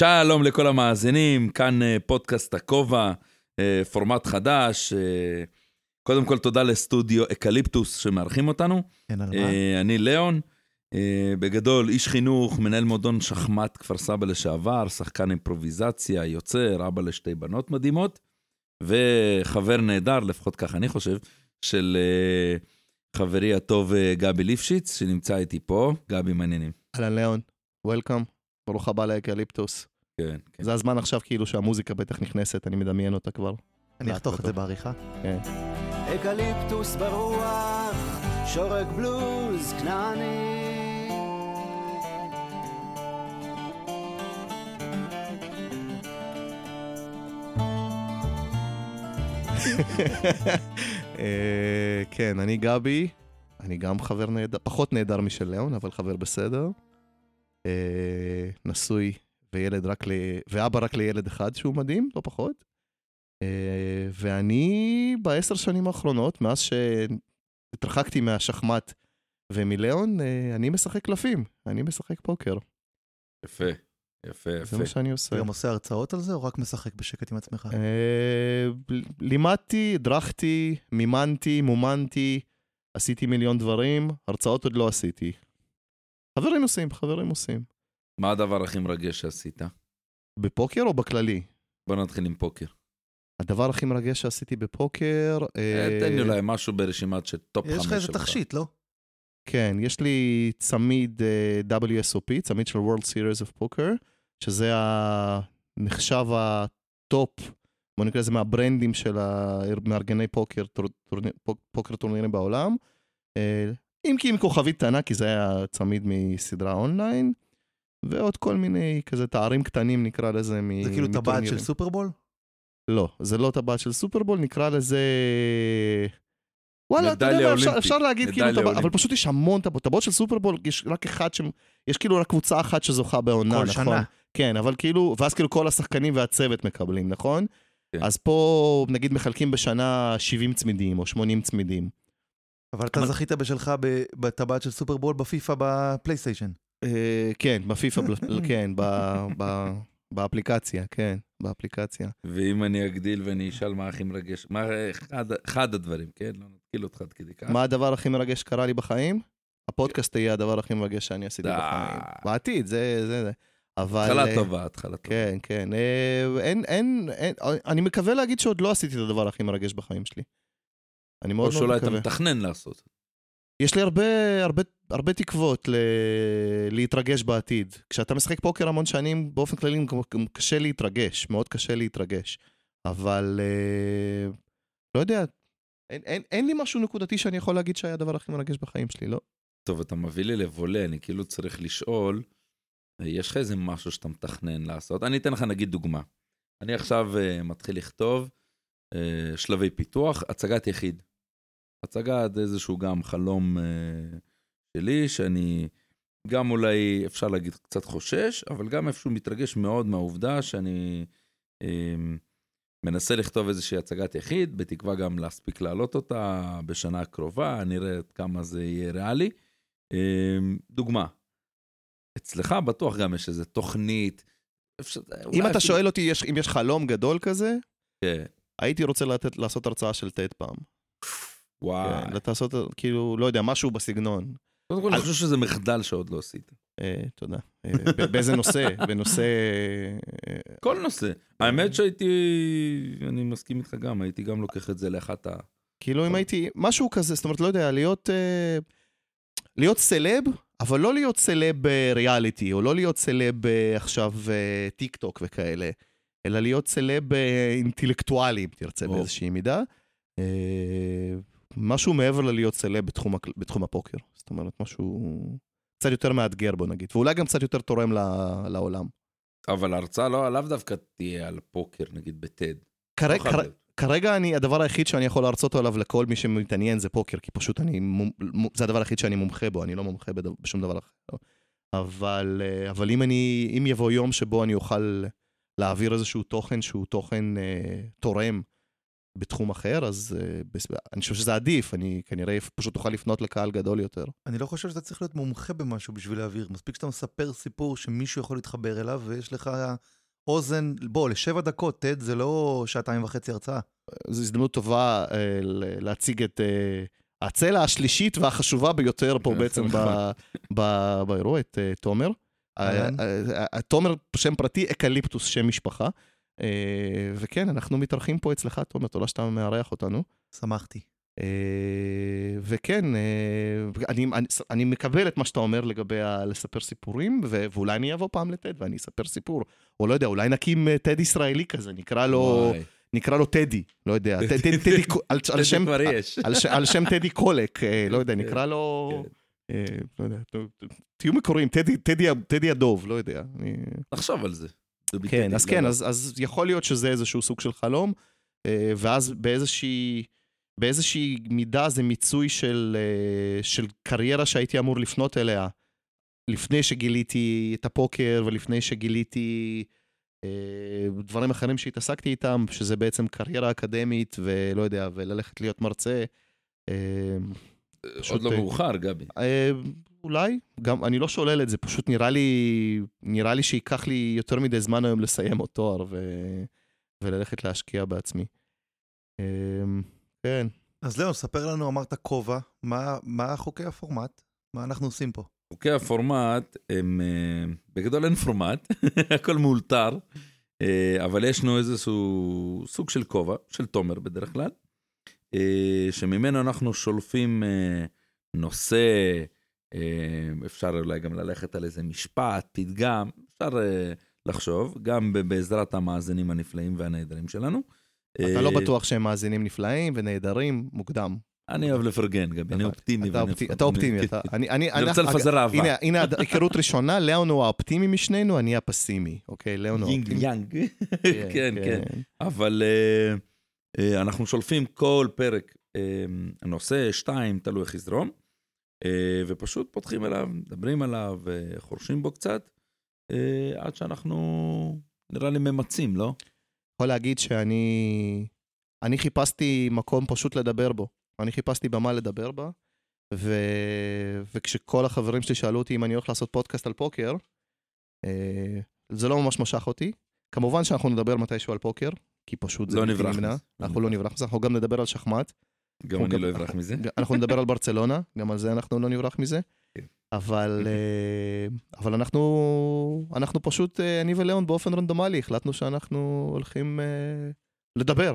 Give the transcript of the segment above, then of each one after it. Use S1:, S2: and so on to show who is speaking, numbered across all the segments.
S1: שלום לכל המאזינים, כאן אה, פודקאסט הכובע, אה, פורמט חדש. אה, קודם כל תודה לסטודיו אקליפטוס שמארחים אותנו.
S2: כן, על מה?
S1: אה, אני ליאון, בגדול איש חינוך, מנהל מועדון שחמט כפר סבא לשעבר, שחקן אימפרוביזציה, יוצר, אבא לשתי בנות מדהימות, וחבר נהדר, לפחות ככה אני חושב, של חברי הטוב גבי ליפשיץ, שנמצא איתי פה. גבי, מה העניינים.
S2: אהלן ליאון, Welcome, ברוך הבא לאקליפטוס.
S1: כן, כן.
S2: זה הזמן עכשיו כאילו שהמוזיקה בטח נכנסת, אני מדמיין אותה כבר.
S3: אני אחתוך את זה בעריכה.
S4: אקליפטוס ברוח, שורק בלוז כנעני.
S2: אה, כן, אני גבי, אני גם חבר נהדר, פחות נהדר משל ליאון, אבל חבר בסדר. אה, נשוי וילד רק ל... ואבא רק לילד אחד שהוא מדהים, לא פחות. אה, ואני בעשר שנים האחרונות, מאז שהתרחקתי מהשחמט ומליאון, אה, אני משחק קלפים, אני משחק פוקר.
S1: יפה, יפה,
S2: זה
S1: יפה.
S2: מה שאני עושה.
S3: אתה גם עושה הרצאות על זה, או רק משחק בשקט עם עצמך?
S2: אה, לימדתי, הדרכתי, מימנתי, מומנתי, עשיתי מיליון דברים, הרצאות עוד לא עשיתי. חברים עושים, חברים עושים.
S1: מה הדבר הכי מרגש שעשית?
S2: בפוקר או בכללי?
S1: בוא נתחיל עם פוקר.
S2: הדבר הכי מרגש שעשיתי בפוקר...
S1: אה,
S2: אה,
S1: תן לי אולי משהו ברשימת של טופ חמש
S3: יש לך איזה
S1: שלך.
S3: תכשיט, לא?
S2: כן, יש לי צמיד אה, WSOP, צמיד של World Series of Poker, שזה נחשב הטופ, בוא נקרא לזה מהברנדים של מארגני פוקר, טורניר- פוקר טורנירים בעולם. אה, אם כי עם כוכבית קטנה, כי זה היה צמיד מסדרה אונליין, ועוד כל מיני כזה תארים קטנים נקרא לזה מ-
S3: זה כאילו טבעת. של סופרבול?
S2: לא, זה לא טבעת של סופרבול, נקרא לזה... וואלה, אתה יודע מה, אפשר, אפשר להגיד כאילו טבעת, אבל. פשוט יש המון טבעות. טבעות של סופרבול, יש רק אחד ש... יש כאילו רק קבוצה אחת שזוכה בעונה,
S3: כל
S2: נכון?
S3: שנה.
S2: כן, אבל כאילו, ואז כאילו כל השחקנים והצוות מקבלים, נכון?
S1: כן.
S2: אז פה נגיד מחלקים בשנה 70 צמידים או 80 צמידים.
S3: אבל אתה זכית בשלך בטבעת של סופרבול בפיפא בפלייסטיישן.
S2: אה, כן, בפיפא, כן, ב- ב- באפליקציה, כן, באפליקציה.
S1: ואם אני אגדיל ואני אשאל מה הכי מרגש, מה אחד, אחד הדברים, כן? לא נתקיל אותך עד כדי כך.
S2: מה הדבר הכי מרגש שקרה לי בחיים? הפודקאסט יהיה הדבר הכי מרגש שאני עשיתי. בחיים. בעתיד, זה זה זה. אבל...
S1: התחלה
S2: אה,
S1: טובה, התחלה טובה.
S2: כן, כן. אה, אין, אין, אין, אני מקווה להגיד שעוד לא עשיתי את הדבר הכי מרגש בחיים שלי. אני
S1: או
S2: מאוד מאוד
S1: שאולי אתה
S2: מקווה.
S1: מתכנן לעשות.
S2: יש לי הרבה, הרבה, הרבה תקוות ל... להתרגש בעתיד. כשאתה משחק פוקר המון שנים, באופן כללי קשה להתרגש, מאוד קשה להתרגש. אבל אה, לא יודע, אין, אין, אין לי משהו נקודתי שאני יכול להגיד שהיה הדבר הכי מרגש בחיים שלי, לא?
S1: טוב, אתה מביא לי לבולה, אני כאילו צריך לשאול, אה, יש לך איזה משהו שאתה מתכנן לעשות? אני אתן לך נגיד דוגמה. אני עכשיו uh, מתחיל לכתוב uh, שלבי פיתוח, הצגת יחיד. הצגת איזשהו גם חלום uh, שלי, שאני גם אולי, אפשר להגיד, קצת חושש, אבל גם איפשהו מתרגש מאוד מהעובדה שאני uh, מנסה לכתוב איזושהי הצגת יחיד, בתקווה גם להספיק להעלות אותה בשנה הקרובה, נראה עד כמה זה יהיה ריאלי. אמ, דוגמה, אצלך בטוח גם יש איזה תוכנית. אפשר-
S2: אם אתה
S1: אפילו-
S2: שואל אותי יש, אם יש חלום גדול כזה,
S1: כן,
S2: הייתי רוצה לתת, לעשות הרצאה של טד פעם.
S1: וואי.
S2: כן, לעשות, כאילו, לא יודע, משהו בסגנון.
S1: קודם כל, אני חושב שזה מחדל שעוד לא עשית.
S2: אה, תודה. אה, באיזה נושא? בנושא... אה,
S1: כל נושא. האמת שהייתי, אני מסכים איתך גם, הייתי גם לוקח את זה לאחת ה...
S2: כאילו אם. הייתי, משהו כזה, זאת אומרת, לא יודע, להיות, להיות סלב, אבל לא להיות סלב אה, ריאליטי, או לא להיות סלב עכשיו טיק טוק וכאלה, אלא להיות סלב אינטלקטואלי, אם תרצה. באיזושהי מידה. משהו מעבר ללהיות סלב בתחום, בתחום הפוקר. זאת אומרת, משהו קצת יותר מאתגר, בוא נגיד, ואולי גם קצת יותר תורם ל- לעולם.
S1: אבל ההרצאה לא, לאו דווקא תהיה על פוקר, נגיד בטד.
S2: כרגע,
S1: לא חייב
S2: כרגע, אני, הדבר היחיד שאני יכול להרצות עליו לכל מי שמתעניין זה פוקר, כי פשוט אני, זה הדבר היחיד שאני מומחה בו, אני לא מומחה בדבר, בשום דבר אחר. אבל, אה, אבל אם אני, אם יבוא יום שבו אני אוכל להעביר איזשהו תוכן שהוא תוכן אה, תורם בתחום אחר, אז אה, בס- אני חושב שזה עדיף, אני כנראה פשוט אוכל לפנות לקהל גדול יותר.
S3: אני לא חושב שאתה צריך להיות מומחה במשהו בשביל להעביר. מספיק שאתה מספר סיפור שמישהו יכול להתחבר אליו, ויש לך אוזן, בוא, לשבע דקות, TED, זה לא שעתיים וחצי הרצאה.
S2: זו הזדמנות טובה אה, להציג את אה, הצלע השלישית והחשובה ביותר פה בעצם ב- ב- באירוע, את תומר. תומר, שם פרטי, אקליפטוס, שם משפחה. אה, וכן, אנחנו מתארחים פה אצלך, תומר, תודה שאתה מארח אותנו.
S3: שמחתי.
S2: אה, וכן, אה, אני, אני, אני מקבל את מה שאתה אומר לגבי ה- לספר סיפורים, ו, ואולי אני אבוא פעם לטד ואני אספר סיפור. או לא יודע, אולי נקים טד ישראלי כזה, נקרא לו,
S1: וואי.
S2: נקרא לו טדי, לא יודע, טד- טד- טדי, על, שם. על, ש, על שם טדי קולק, לא יודע, נקרא לו,
S1: כן.
S2: לא יודע, תהיו מקוריים, טדי, הדוב, לא יודע.
S1: נחשוב על זה.
S2: כן, אז כן. אז, אז יכול להיות שזה איזשהו סוג של חלום, אה, ואז באיזושהי, באיזושהי מידה זה מיצוי של, אה, של קריירה שהייתי אמור לפנות אליה, לפני שגיליתי את הפוקר ולפני שגיליתי אה, דברים אחרים שהתעסקתי איתם, שזה בעצם קריירה אקדמית ולא יודע, וללכת להיות מרצה. פשוט,
S1: עוד לא מאוחר, גבי.
S2: אולי, גם, אני לא שולל את זה, פשוט נראה לי, נראה לי שייקח לי יותר מדי זמן היום לסיים עוד תואר ו... וללכת להשקיע בעצמי. אה, כן,
S3: אז לאון, ספר לנו, אמרת כובע, מה, מה חוקי הפורמט? מה אנחנו עושים פה?
S1: חוקי הפורמט הם, אה, בגדול אין פורמט, הכל מאולתר, אה, אבל יש לנו איזשהו סוג של כובע, של תומר בדרך כלל, אה, שממנו אנחנו שולפים נושא, אפשר אולי גם ללכת על איזה משפט, פתגם, אפשר אה, לחשוב, גם בעזרת המאזינים הנפלאים והנהדרים שלנו.
S2: אתה
S1: אה,
S2: לא בטוח שהם מאזינים נפלאים ונהדרים, מוקדם.
S1: אני אוהב לפרגן, גבי, אני אופטימי.
S2: אתה אופטימי. אני,
S1: רוצה לפזר אהבה.
S2: הנה, היכרות ראשונה, ליאון הוא האופטימי משנינו, אני הפסימי, אוקיי? ליאון הוא
S1: יינג
S2: האופטימי.
S1: יאנג. כן, כן. אבל אה, אה, אנחנו שולפים כל פרק אה, נושא, שתיים, תלוי איך יזרום, אה, ופשוט פותחים אליו, מדברים עליו, אה, חורשים בו קצת, אה, עד שאנחנו, נראה לי, ממצים, לא?
S2: יכול להגיד שאני אני חיפשתי מקום פשוט לדבר בו. אני חיפשתי במה לדבר בה, ו... וכשכל החברים שלי שאלו אותי אם אני הולך לעשות פודקאסט על פוקר, אה, זה לא ממש משך אותי. כמובן שאנחנו נדבר מתישהו על פוקר, כי פשוט זה
S1: לא נברח.
S2: אנחנו לא נברח אנחנו גם נדבר על שחמט.
S1: גם אני
S2: גם-
S1: לא אברח מזה.
S2: אנחנו נדבר על ברצלונה, גם על זה אנחנו לא נברח מזה.
S1: כן.
S2: אבל, אה, אבל אנחנו, אנחנו פשוט, אה, אני וליאון באופן רנדומלי, החלטנו שאנחנו הולכים אה, לדבר.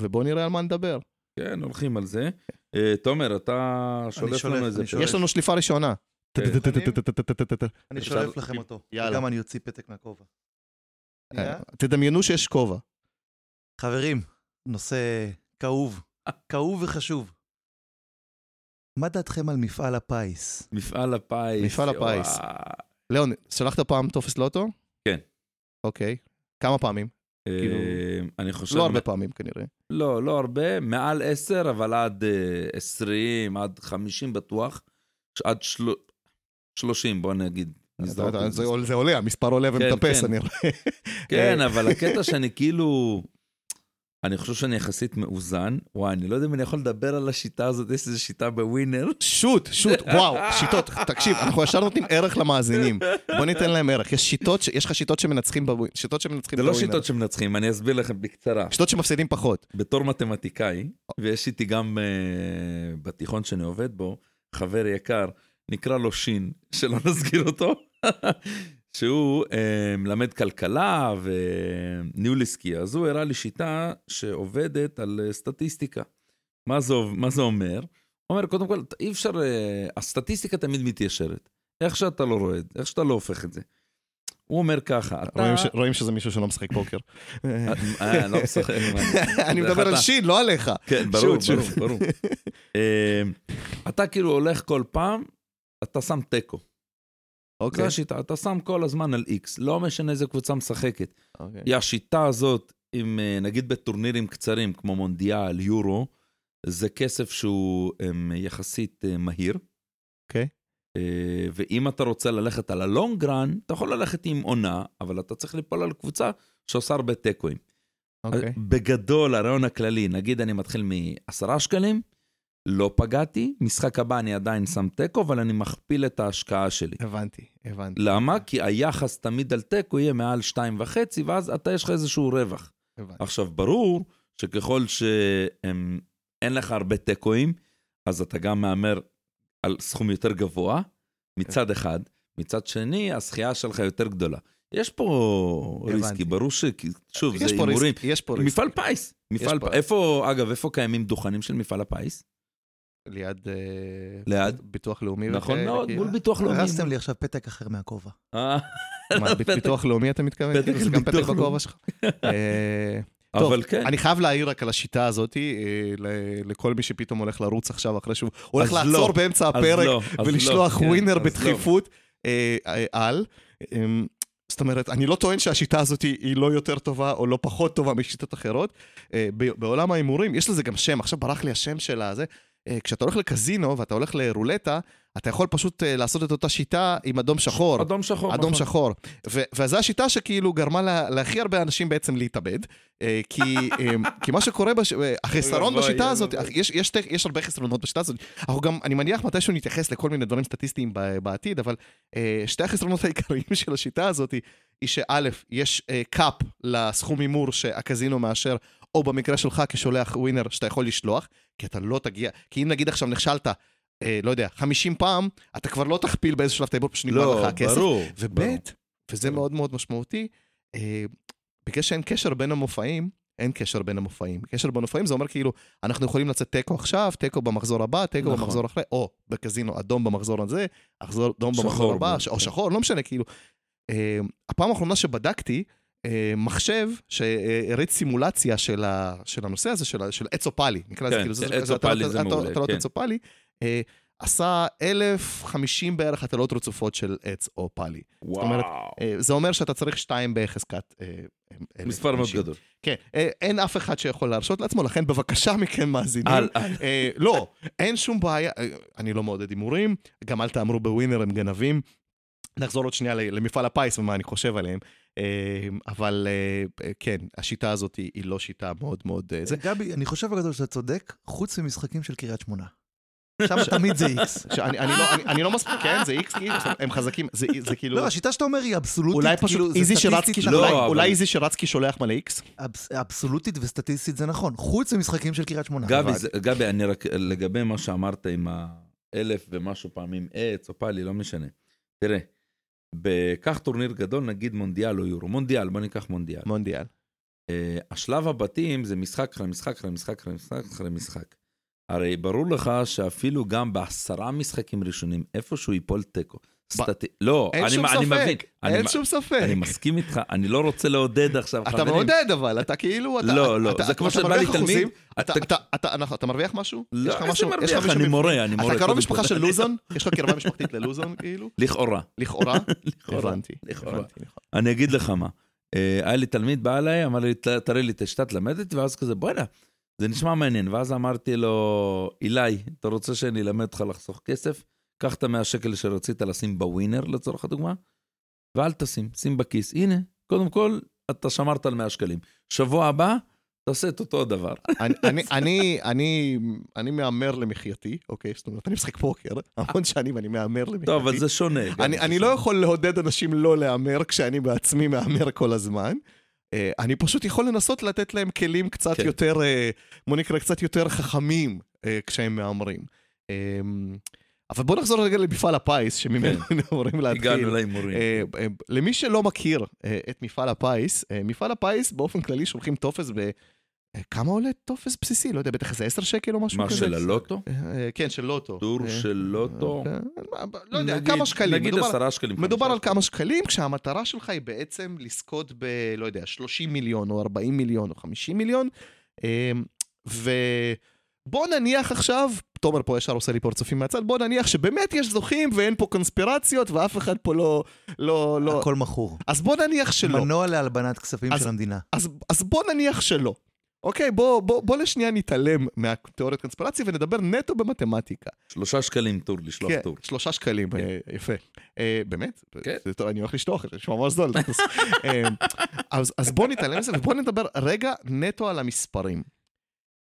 S2: ובואו נראה על מה נדבר.
S1: כן, הולכים על זה. אה, תומר, אתה שולף לנו איזה
S3: שולף.
S2: יש לנו שליפה ראשונה.
S1: כן.
S3: אני שולף לכם אותו.
S2: יאללה.
S3: וגם אני אוציא פתק מהכובע.
S2: תדמיינו שיש כובע.
S3: חברים, נושא כאוב, כאוב וחשוב. מה דעתכם על מפעל הפיס?
S1: מפעל הפיס.
S2: מפעל הפיס. ליאון, שלחת פעם טופס לוטו?
S1: כן.
S2: אוקיי. כמה פעמים? כאילו,
S1: אה, אני חושב...
S2: לא הרבה פעמים כנראה.
S1: לא, לא הרבה, מעל 10, אבל עד אה, 20, עד 50 בטוח. עד של... 30, בוא נגיד.
S2: זה עולה, המספר עולה
S1: כן,
S2: ומטפס,
S1: כן.
S2: אני רואה.
S1: כן,
S2: אה,
S1: אבל הקטע שאני כאילו... אני חושב שאני יחסית מאוזן. וואי, אני לא יודע אם אני יכול לדבר על השיטה הזאת, יש איזו שיטה בווינר.
S2: שוט, שוט, וואו, שיטות, תקשיב, אנחנו ישר נותנים ערך למאזינים. בוא ניתן להם ערך. יש שיטות, יש לך שיטות שמנצחים בווינר. שיטות שמנצחים
S1: זה לא
S2: בווינר.
S1: שיטות שמנצחים, אני אסביר לכם בקצרה.
S2: שיטות שמפסידים פחות.
S1: בתור מתמטיקאי, ויש איתי גם uh, בתיכון שאני עובד בו, חבר יקר, נקרא לו שין, שלא נזכיר אותו, שהוא uh, מלמד כלכלה וניהול עסקי, אז הוא הראה לי שיטה שעובדת על uh, סטטיסטיקה. מה זה, מה זה אומר? הוא אומר, קודם כל, אי אפשר, uh, הסטטיסטיקה תמיד מתיישרת. איך שאתה לא רואה איך שאתה לא הופך את זה. הוא אומר ככה, אתה...
S2: רואים ש- רואים שזה מישהו שלא משחק פוקר.
S1: אה, לא משחק.
S2: אני מדבר על. שין, לא עליך.
S1: כן, ברור,
S2: שוט,
S1: ברור. ברור. אתה כאילו הולך כל פעם, אתה שם תיקו. זו
S2: אוקיי.
S1: השיטה, אתה שם כל הזמן על איקס, לא משנה איזה קבוצה משחקת.
S2: אוקיי.
S1: היא השיטה הזאת, עם, אה, נגיד בטורנירים קצרים כמו מונדיאל, יורו, זה כסף שהוא אמ, יחסית אה, מהיר.
S2: אוקיי.
S1: אה, ואם אתה רוצה ללכת על הלונג רן, אתה יכול ללכת עם עונה, אבל אתה צריך ליפול על קבוצה שעושה הרבה תיקואים.
S2: אוקיי.
S1: בגדול, הרעיון הכללי, נגיד אני מתחיל מעשרה שקלים, לא פגעתי, משחק הבא אני עדיין שם תיקו, אבל אני מכפיל את ההשקעה שלי.
S2: הבנתי, הבנתי.
S1: למה? כי היחס תמיד על תיקו יהיה מעל שתיים וחצי, ואז אתה יש לך איזשהו רווח.
S2: הבנתי.
S1: עכשיו, ברור שככל שאין לך הרבה תיקואים, אז אתה גם מהמר על סכום יותר גבוה, מצד אחד. מצד שני, הזכייה שלך יותר גדולה. יש פה
S2: הבנתי.
S1: ריסקי, ברור ש... שוב, זה הימורים.
S2: יש פה ריסק.
S1: מפעל פיס. מפעל
S2: פה-
S1: פ... איפה, אגב, איפה קיימים דוכנים של מפעל הפיס?
S2: ליד... אה,
S1: ליד?
S2: ביטוח לאומי.
S1: נכון מאוד,
S2: כאילו.
S1: מול ביטוח לאומי.
S3: הרסתם לי עכשיו פתק אחר מהכובע.
S1: אה,
S2: מה, ב- ביטוח לאומי אתה מתכוון?
S1: פתק
S2: כאילו, זה
S1: של
S2: גם פתק
S1: ביטוח
S2: בכובע
S1: לאומי.
S2: שלך. אה, טוב,
S1: אבל כן.
S2: אני חייב להעיר רק על השיטה הזאת, אה, ל- לכל מי שפתאום הולך לרוץ עכשיו אחרי שהוא הולך לעצור
S1: לא,
S2: באמצע הפרק
S1: לא,
S2: ולשלוח
S1: לא, כן,
S2: ווינר
S1: לא.
S2: בדחיפות אה, אה, על. אמ, זאת אומרת, אני לא טוען שהשיטה הזאת היא היא לא יותר טובה או לא פחות טובה משיטות אחרות. אה, ב- בעולם ההימורים, יש לזה גם שם, עכשיו ברח לי השם של הזה. אה, כשאתה הולך לקזינו ואתה הולך לרולטה, אתה יכול פשוט אה, לעשות את אותה שיטה עם אדום שחור.
S1: אדום שחור.
S2: אדום
S1: נכון.
S2: שחור. ו- וזו השיטה שכאילו גרמה לה- להכי הרבה אנשים בעצם להתאבד. אה, כי, כי מה שקורה, בש... החסרון בשיטה הזאת. יש, יש, יש הרבה חסרונות בשיטה הזאת. אנחנו גם, אני מניח מתישהו נתייחס לכל מיני דברים סטטיסטיים בעתיד, אבל שתי החסרונות העיקריים של השיטה הזאת היא שא', יש קאפ לסכום הימור שהקזינו מאשר, או במקרה שלך כשולח ווינר שאתה יכול לשלוח, כי אתה לא תגיע, כי אם נגיד עכשיו נכשלת, אה, לא יודע, 50 פעם, אתה כבר לא תכפיל באיזשהו שלב ההימור, פשוט נגמר
S1: לא,
S2: לך הכסף.
S1: ברור.
S2: וב',
S1: ברור.
S2: וזה מאוד מאוד משמעותי, אה, בגלל שאין קשר בין המופעים, אין קשר בין המופעים. קשר בין המופעים זה אומר כאילו, אנחנו יכולים לצאת תיקו עכשיו, תיקו במחזור הבא, תיקו
S1: נכון.
S2: במחזור אחרי, או בקזינו אדום במחזור הזה, אדום במחזור הבא, או. שחור, לא משנה, כאילו. אה, הפעם האחרונה שבדקתי, מחשב שהריץ סימולציה של, ה, של הנושא הזה, של, של אצופלי, נקרא לזה
S1: כן,
S2: כאילו, זה- זה
S1: אצופלי
S2: הטלות-
S1: זה מעולה,
S2: הטלות
S1: כן.
S2: אצופלי, אה, עשה 1,050 בערך הטלות רצופות של עץ או פאלי. אומרת,
S1: וואו.
S2: אה, זה אומר שאתה צריך שתיים בחזקת... אה, אה,
S1: מספר מאוד
S2: 1,050.
S1: גדול.
S2: כן, אין אף אחד שיכול להרשות לעצמו, לכן בבקשה מכם מאזינים.
S1: על, על.
S2: אה, לא, אין שום בעיה, אני לא מעודד הימורים, גם אל תאמרו בווינר הם גנבים. נחזור עוד שנייה למפעל הפיס ומה אני חושב עליהם. אה, אבל אה, כן, השיטה הזאת היא לא שיטה מאוד מאוד... אה, זה.
S3: גבי, אני חושב בגדול שאתה צודק, חוץ ממשחקים של קריית שמונה. שם תמיד זה איקס.
S2: אני לא- אני- לא מספיק, כן, זה איקס, כאילו, הם חזקים, זה זה כאילו...
S3: לא, השיטה שאתה אומר היא אבסולוטית,
S2: אולי
S3: כאילו,
S2: פשוט איזי שרצקי,
S1: לא,
S2: איזי שרצקי שולח מלא איקס?
S3: אבס- אבסולוטית וסטטיסטית זה נכון, חוץ ממשחקים של קריית שמונה.
S1: גבי, אני רק, לגבי מה שאמרת עם האלף ומשהו פעמים עץ או פאלי, לא משנה. תראה, בקח טורניר גדול, נגיד מונדיאל או יורו. מונדיאל, בוא ניקח מונדיאל.
S2: מונדיאל.
S1: אה, השלב הבתים זה משחק אחרי משחק אחרי משחק אחרי משחק אחרי משחק. הרי ברור לך שאפילו גם בעשרה משחקים ראשונים, איפשהו ייפול תיקו. סטטי... לא,
S2: אין
S1: אני,
S2: שום
S1: אני מבין.
S2: ספק,
S1: אני,
S2: אין
S1: מ-
S2: שום ספק.
S1: אני מסכים איתך, אני לא רוצה לעודד עכשיו
S2: אתה
S1: חברים.
S2: מעודד אבל, אתה כאילו, אתה...
S1: לא, לא,
S2: אתה-
S1: זה
S2: אתה-
S1: כמו
S2: אתה
S1: שבא לי תלמיד,
S2: אחוזים,
S1: אתה-
S2: אתה- אתה- אתה- אנחנו- אתה מרוויח משהו?
S1: לא, איזה
S2: משהו-
S1: מרוויח, אני? מורה, אני מורה.
S2: אתה קרוב משפחה. של לוזון? יש לך קרבה משפחתית ללוזון, כאילו?
S1: לכאורה,
S2: לכאורה?
S1: לכאורה. לכאורה.
S2: נכון.
S1: אני אגיד לך מה. אה, היה לי תלמיד, בא אליי, אמר לי, "ת- תראה לי את השיטה, תלמד אותי, ואז כזה, בוא'נה, זה נשמע מעניין. ואז אמרתי לו, אילי, אתה רוצה שאני אלמד אותך לחסוך כסף? קח את המאה שקל שרצית לשים בווינר, לצורך הדוגמה, ואל תשים, שים בכיס. הנה, קודם כל, אתה שמרת על 100 שקלים. שבוע הבא, תעשה את אותו הדבר.
S2: אני- אני- אני- אני- אני מהמר למחייתי, אוקיי? זאת אומרת, אני משחק פוקר המון שנים, אני מהמר למחייתי.
S1: טוב, אבל זה שונה.
S2: אני, אני לא יכול לעודד אנשים לא להמר כשאני בעצמי מהמר כל הזמן. אה, אני פשוט יכול לנסות לתת להם כלים קצת
S1: כן.
S2: יותר, אה, בוא נקרא קצת יותר חכמים אה, כשהם מהמרים. אבל בוא נחזור רגע למפעל הפיס, שממנו אמורים להתחיל.
S1: הגענו להימורים.
S2: אה, אה, למי שלא מכיר אה, את מפעל הפיס, מפעל הפיס באופן כללי שולחים טופס ב... כמה עולה טופס בסיסי? לא יודע, בטח איזה 10 שקל או משהו
S1: מה,
S2: כזה.
S1: של הלוטו?
S2: כן, של לוטו.
S1: טור של לוטו?
S2: אה, לא יודע, כמה שקלים.
S1: נגיד
S2: מדובר-
S1: עשרה שקלים.
S2: מדובר על כמה שקלים, כשהמטרה שלך היא בעצם לזכות ב, לא יודע, 30 מיליון או 40 מיליון או 50 מיליון. ובוא נניח עכשיו, תומר פה ישר עושה לי פרצופים מהצד, בוא נניח שבאמת יש זוכים ואין פה קונספירציות ואף אחד פה לא... לא, לא.
S3: הכל מכור.
S2: אז בוא נניח שלא.
S3: מנוע להלבנת כספים
S2: אז-
S3: של המדינה.
S2: אז, אז בוא נניח שלא. אוקיי, בוא, בוא, בוא לשנייה נתעלם מהתיאוריית קונספירציה ונדבר נטו במתמטיקה.
S1: שלושה שקלים טור, לשלוח
S2: כן,
S1: טור.
S2: שלושה שקלים,
S1: כן.
S2: אה, יפה. אה, באמת?
S1: כן.
S2: זה טוב, אני הולך לשלוח את זה, נשמע ממש זול. אז, אז בוא נתעלם מזה ובוא נדבר רגע נטו על המספרים.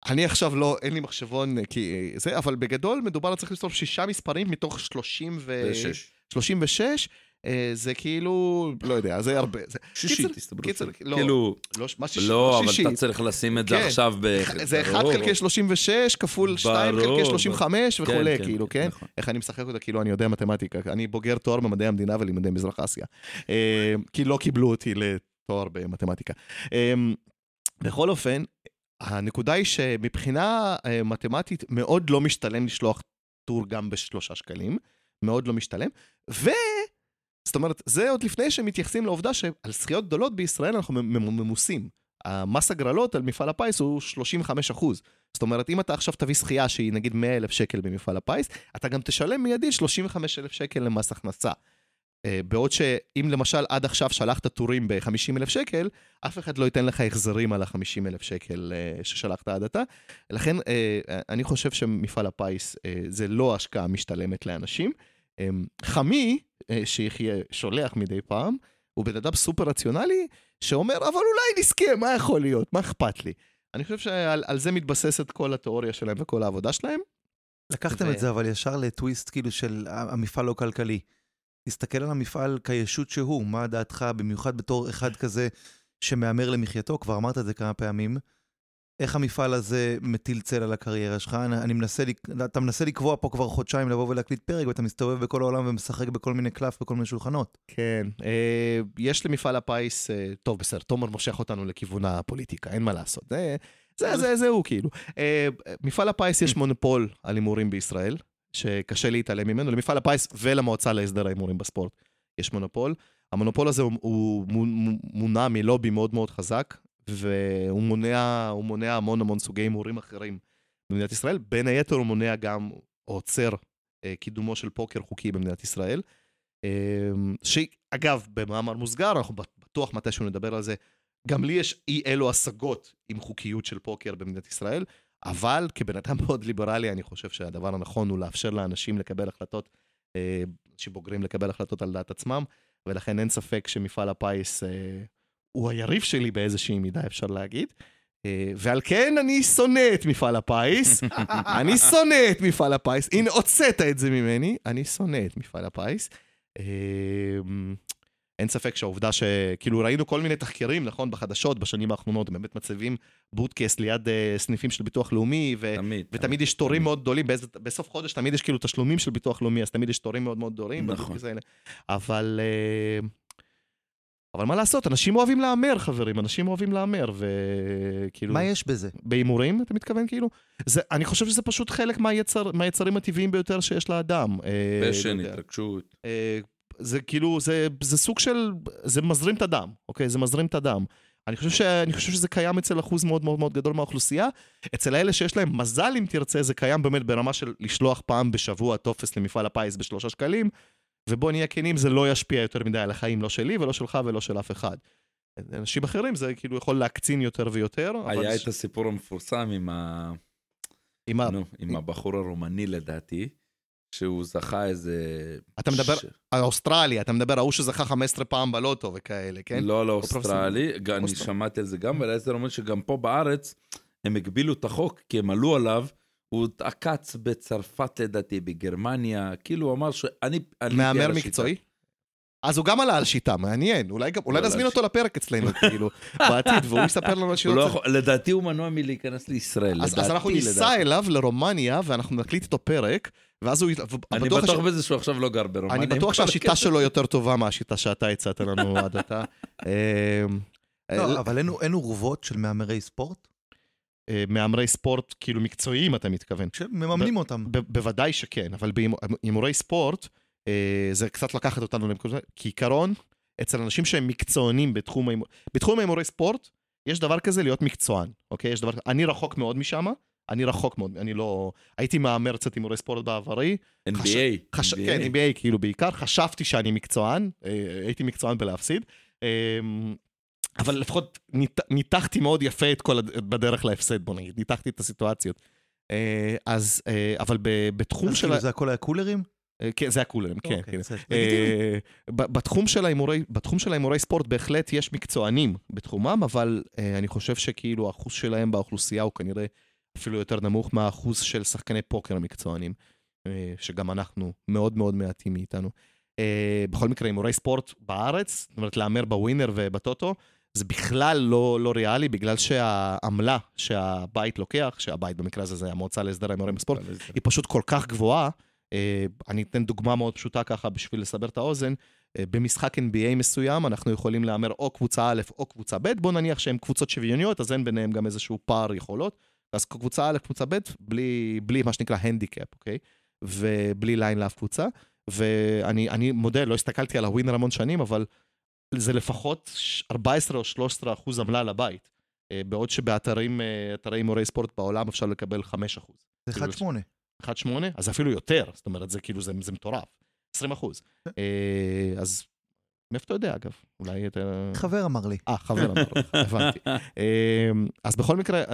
S2: אני עכשיו לא, אין לי מחשבון, אה, כי אה, זה, אבל בגדול מדובר צריך לסתור שישה מספרים מתוך 30 ו...
S1: ושש.
S2: 36, אה, זה כאילו, לא יודע, זה הרבה. זה,
S1: שישית, הסתברות.
S2: קיצר. לא,
S1: כאילו,
S2: לא, מה שישי?
S1: לא, אבל. אתה צריך לשים את זה
S2: כן.
S1: עכשיו ב...
S2: זה 1
S1: ברור.
S2: חלקי 36 כפול 2
S1: ברור,
S2: חלקי 35
S1: כן,
S2: וכולי,
S1: כן,
S2: כאילו, כן?
S1: נכון.
S2: איך אני משחק אותה, כאילו אני יודע מתמטיקה. אני בוגר תואר במדעי המדינה ולימודי מזרח אסיה. כי לא קיבלו אותי לתואר במתמטיקה. בכל אופן, הנקודה היא שמבחינה אה, מתמטית מאוד לא משתלם לשלוח טור גם בשלושה שקלים. מאוד לא משתלם. ו... זאת אומרת, זה עוד לפני שמתייחסים לעובדה שעל זכיות גדולות בישראל אנחנו ממוסים. המס הגרלות על מפעל הפיס הוא 35 אחוז. זאת אומרת, אם אתה עכשיו תביא זכייה שהיא נגיד 100 אלף שקל במפעל הפיס, אתה גם תשלם מיידית 35 אלף שקל למס הכנסה. אה, בעוד שאם למשל עד עכשיו שלחת טורים ב-50 אלף שקל, אף אחד לא ייתן לך החזרים על ה-50 אלף שקל אה, ששלחת עד עתה. לכן אה, אני חושב שמפעל הפיס זה לא השקעה משתלמת לאנשים. חמי, שיחיה שולח מדי פעם, הוא בן אדם סופר רציונלי, שאומר, אבל אולי נזכה, מה יכול להיות? מה אכפת לי? אני חושב שעל על זה מתבססת כל התיאוריה שלהם וכל העבודה שלהם.
S3: לקחתם
S2: ו-
S3: את זה אבל ישר לטוויסט כאילו של המפעל לא כלכלי. תסתכל על המפעל כישות שהוא, מה דעתך, במיוחד בתור אחד כזה שמהמר למחייתו, כבר אמרת את זה כמה פעמים. איך המפעל הזה מטיל צל על הקריירה שלך? אני, אני מנסה, אתה מנסה לקבוע פה כבר חודשיים לבוא ולהקליט פרק, ואתה מסתובב בכל העולם ומשחק בכל מיני קלף בכל מיני שולחנות.
S2: כן, אה, יש למפעל הפיס, אה, טוב, בסדר, תומר מושך אותנו לכיוון הפוליטיקה, אין מה לעשות. זה, זה, זה, זה הוא כאילו. אה, מפעל הפיס יש מונופול על הימורים בישראל, שקשה להתעלם ממנו. למפעל הפיס ולמועצה להסדר ההימורים בספורט יש מונופול. המונופול הזה הוא, הוא מו- מונע מלובי מאוד מאוד חזק, והוא מונע, מונע המון המון סוגי הימורים אחרים במדינת ישראל. בין היתר הוא מונע גם, עוצר אה, קידומו של פוקר חוקי במדינת ישראל. אמ, שאגב, במאמר מוסגר, אנחנו בטוח מתישהו נדבר על זה, גם לי יש אי אלו השגות עם חוקיות של פוקר במדינת ישראל, אבל כבן אדם מאוד ליברלי, אני חושב שהדבר הנכון הוא לאפשר לאנשים לקבל החלטות, אה, אנשים בוגרים לקבל החלטות על דעת עצמם, ולכן אין ספק שמפעל הפיס אה, הוא היריב שלי באיזושהי מידה, אפשר להגיד. אה, ועל כן אני שונא את מפעל הפיס, אני שונא את מפעל הפיס, הנה הוצאת את זה ממני, אני שונא את מפעל הפיס. אין ספק שהעובדה שכאילו ראינו כל מיני תחקירים, נכון, בחדשות בשנים האחרונות, באמת מציבים בוטקאסט ליד אה, סניפים של ביטוח לאומי, ו...
S1: תמיד.
S2: ותמיד יש תורים מאוד גדולים, באיזה, בסוף חודש תמיד יש כאילו תשלומים של ביטוח לאומי, אז תמיד יש תורים מאוד מאוד גדולים.
S1: נכון.
S2: אבל, אה, אבל מה לעשות, אנשים אוהבים להמר, חברים, אנשים אוהבים להמר, וכאילו...
S3: מה יש בזה?
S2: בהימורים, אתה מתכוון כאילו? זה, אני חושב שזה פשוט חלק מהיצר, מהיצרים הטבעיים ביותר שיש לאדם. אה, לא
S1: פשן,
S2: יודע.
S1: התרגשות.
S2: אה, זה כאילו, זה, זה סוג של, זה מזרים את הדם, אוקיי? זה מזרים את הדם. אני חושב, ש, אני חושב שזה קיים אצל אחוז מאוד מאוד מאוד גדול מהאוכלוסייה. אצל האלה שיש להם מזל, אם תרצה, זה קיים באמת ברמה של לשלוח פעם בשבוע טופס למפעל הפיס בשלושה שקלים, ובוא נהיה כנים, זה לא ישפיע יותר מדי על החיים, לא שלי ולא שלך ולא של אף אחד. אנשים אחרים זה כאילו יכול להקצין יותר ויותר. אבל
S1: היה
S2: ש-
S1: את הסיפור המפורסם עם ה...
S2: עם ה...
S1: נו, עם הבחור הרומני לדעתי, שהוא זכה איזה...
S2: אתה מדבר-
S1: ש-
S2: על אוסטרליה, אתה מדבר, ההוא שזכה 15 פעם בלוטו וכאלה, כן?
S1: לא, לא
S2: פרופסור-
S1: אוסטרלי, אני
S2: אוסטר-
S1: שמעתי על זה גם, אבל זה אומר שגם פה בארץ הם הגבילו את החוק, כי הם עלו עליו, הוא עקץ בצרפת לדעתי, בגרמניה, כאילו הוא אמר שאני...
S2: מהמר
S1: על.
S2: מקצועי? אז הוא גם עלה על שיטה, מעניין. אולי גם, אולי
S1: לא,
S2: נזמין
S1: לא,
S2: אותו לפרק אצלנו, כאילו, בעתיד, והוא יספר לנו על שיטות.
S1: לא לדעתי הוא מנוע מלהיכנס לישראל, לדעתי,
S2: אז אנחנו ניסע. אליו לרומניה, ואנחנו נקליט איתו פרק, ואז הוא...
S1: אני
S2: בטוח
S1: בטוח
S2: ש-
S1: בזה שהוא עכשיו לא גר ברומניה.
S2: אני בטוח שהשיטה
S1: הקטע.
S2: שלו יותר טובה מהשיטה שאתה הצעת לנו עד עתה. אמ,
S3: לא, אבל אין- אין עורבות של מהמרי ספורט?
S2: אה, מהמרי ספורט, כאילו מקצועיים, אתה מתכוון.
S3: שמממנים אותם.
S2: ב- בוודאי שכן, אבל בהימורי ספורט, אה, זה קצת לקחת אותנו למקומות, כעיקרון, אצל אנשים שהם מקצוענים בתחום ההימור... בתחום ההימורי ספורט, יש דבר כזה להיות מקצוען, אוקיי? יש דבר כזה, אני רחוק מאוד משם, אני רחוק מאוד, אני לא... הייתי מהמר קצת הימורי ספורט בעברי,
S1: NBA.
S2: חש...
S1: NBA.
S2: כן, NBA כאילו בעיקר, חשבתי שאני מקצוען, אה, הייתי מקצוען בלהפסיד. אה, אבל לפחות נית, ניתחתי מאוד יפה את כל, הד- בדרך להפסד, בוא נגיד, ניתחתי את הסיטואציות. אה, אז, אה, אבל בתחום
S3: אז
S2: של...
S3: כאילו
S2: ה-
S3: זה הכל היה קולרים?
S2: כן, זה הקולרים, כן,
S3: אוקיי,
S2: כן. בתחום של ההימורי, בתחום של ההימורי ספורט בהחלט יש מקצוענים בתחומם, אבל אני חושב שכאילו האחוז שלהם באוכלוסייה הוא כנראה אפילו יותר נמוך מהאחוז של שחקני פוקר המקצוענים, אה, שגם אנחנו מאוד מאוד מעטים מאיתנו. אה, בכל מקרה, הימורי ספורט בארץ, זאת אומרת להמר בווינר ובטוטו, זה בכלל לא, לא ריאלי, בגלל שהעמלה שהבית לוקח, שהבית במקרה הזה זה המועצה להסדר ההימורים בספורט, היא פשוט כל כך גבוהה. אה, אני אתן דוגמה מאוד פשוטה ככה בשביל לסבר את האוזן. במשחק NBA מסוים אנחנו יכולים להמר או קבוצה א' או קבוצה ב', בוא נניח שהן קבוצות שוויוניות, אז אין ביניהם גם איזשהו פער יכולות. אז קבוצה א', קבוצה ב', בלי, בלי מה שנקרא הנדיקאפ, אוקיי? ובלי line לאף קבוצה. ואני אני מודה, לא הסתכלתי על הווינר המון שנים, אבל זה לפחות 14 או 13 אחוז עמלה לבית. אה, בעוד שבאתרים, אה, אתרי הימורי ספורט בעולם אפשר לקבל 5 אחוז.
S3: זה
S2: כאילו,
S3: 1.8.
S2: 1.8, אז אפילו יותר, זאת אומרת, זה כאילו, זה, זה מטורף. 20 אחוז. אה, אז מאיפה אתה יודע, אגב? אולי אתה...
S3: חבר אמר לי.
S2: אה, חבר אמר לך, הבנתי. אז בכל מקרה,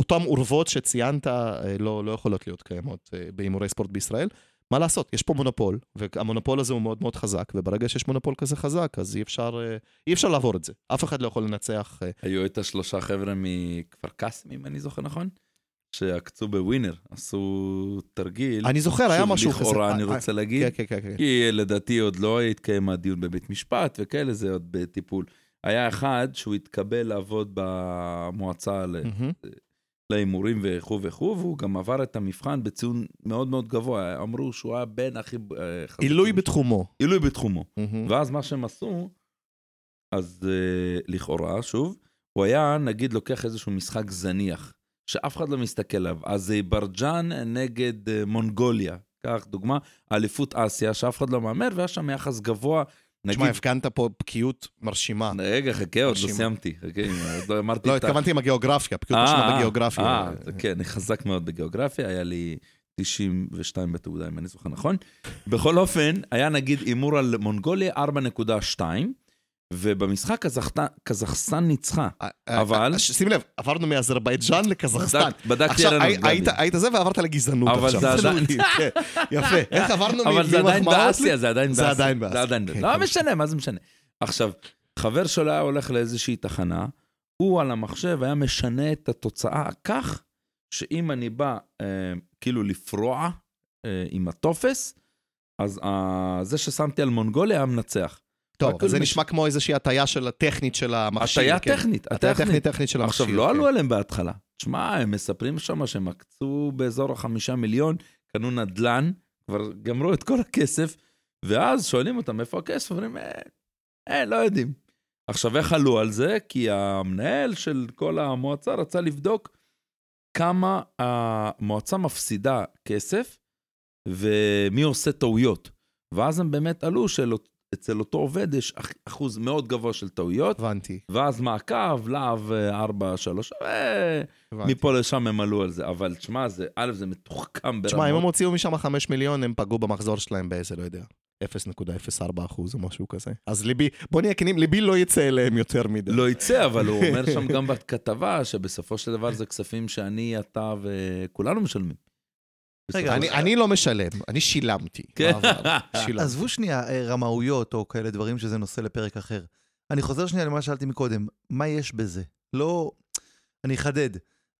S2: אותן אורוות שציינת אה, לא, לא יכולות להיות קיימות אה, בהימורי ספורט בישראל. מה לעשות, יש פה מונופול, והמונופול הזה הוא מאוד מאוד חזק, וברגע שיש מונופול כזה חזק, אז אי אפשר, אה, אי אפשר לעבור את זה. אף אחד לא יכול לנצח.
S1: היו את השלושה חבר'ה מכפר קאסם, אם אני זוכר נכון? שעקצו בווינר, עשו תרגיל.
S2: אני זוכר, היה משהו כזה.
S1: לכאורה אני רוצה להגיד,
S2: כן, כן, כן, כן.
S1: כי לדעתי עוד לא התקיים הדיון בבית משפט וכאלה, זה עוד בטיפול. היה אחד שהוא התקבל לעבוד במועצה. להימורים וכו' וכו', והוא גם עבר את המבחן בציון מאוד מאוד גבוה. אמרו שהוא היה בין הכי... אה.
S2: עילוי בתחומו.
S1: עילוי בתחומו.
S2: מהמם.
S1: ואז מה שהם עשו, אז uh, לכאורה, שוב, הוא היה, נגיד, לוקח איזשהו משחק זניח, שאף אחד לא מסתכל עליו. אזרבייג'אן נגד uh, מונגוליה. קח דוגמה, אליפות אסיה, שאף אחד לא מהמר, והיה שם יחס גבוה. נגיד,
S2: תשמע, הפגנת פה בקיאות מרשימה.
S1: רגע, חכה, עוד לא. סיימתי. לא אמרתי
S2: לא, התכוונתי עם הגיאוגרפיה, בקיאות
S1: אה,
S2: מרשימה בגיאוגרפיה.
S1: כן, אני חזק מאוד בגיאוגרפיה, היה לי 92 בתעודה, אם אני זוכר נכון. בכל אופן, היה נגיד הימור על מונגוליה 4.2, ובמשחק קזחסטן- ניצחה.
S2: אה, אה,
S1: אבל-
S2: אה, שים לב, עברנו מאזרבייג'אן לקזחסטן.
S1: בדק- בדקתי
S2: עכשיו,
S1: על
S2: היית-
S1: הנוגדנים.
S2: היית זה ועברת לגזענות
S1: אבל
S2: עכשיו.
S1: זה עדיין-
S2: כן, יפה. איך עברנו
S1: אבל זה עדיין באסיה, זה עדיין באסיה. זה עדיין
S2: כן,
S1: באסיה. לא
S2: כן.
S1: משנה, מה זה משנה? עכשיו, חבר שלו היה הולך לאיזושהי תחנה, הוא על המחשב היה משנה את התוצאה כך, שאם אני בא כאילו לפרוע עם הטופס, אז זה ששמתי על מונגוליה היה מנצח.
S2: טוב,
S1: הכל
S2: זה
S1: מש-
S2: נשמע כמו איזושהי הטיה של הטכנית של המכשיר.
S1: הטיה
S2: כן.
S1: טכנית,
S2: הטיה
S1: הטכנית.
S2: טכנית טכנית של המכשיר.
S1: עכשיו, לא
S2: כן.
S1: עלו עליהם בהתחלה. תשמע, הם מספרים שם שהם עקצו באזור החמישה מיליון, קנו נדל"ן, כבר גמרו את כל הכסף, ואז שואלים אותם איפה הכסף, אומרים, אה, אה, לא יודעים. עכשיו, איך עלו על זה? כי המנהל של כל המועצה רצה לבדוק כמה המועצה מפסידה כסף ומי עושה טעויות. ואז הם באמת עלו שאצל אותו עובד יש אח- אחוז מאוד גבוה של טעויות,
S2: הבנתי,
S1: ואז מעקב, להב אה, 4, 3,
S2: הבנתי.
S1: מפה לשם הם עלו על זה. אבל תשמע, זה, א', זה מתוחכם
S2: תשמע, אם הם
S1: ברמות.
S2: הוציאו משם 5 מיליון, הם פגעו במחזור שלהם באיזה, לא יודע, 0.04 אחוז או משהו כזה. אז ליבי, בוא נהיה כנים, ליבי לא יצא אליהם יותר מדי.
S1: לא יצא, אבל הוא אומר שם גם בכתבה, שבסופו של דבר זה כספים שאני, אתה וכולנו משלמים.
S3: רגע,
S2: אני, אני לא משלם, אני שילמתי.
S1: כן.
S3: עזבו שנייה אה, רמאויות או כאלה דברים שזה נושא לפרק אחר. אני חוזר שנייה למה ששאלתי מקודם, מה יש בזה? לא... אני אחדד.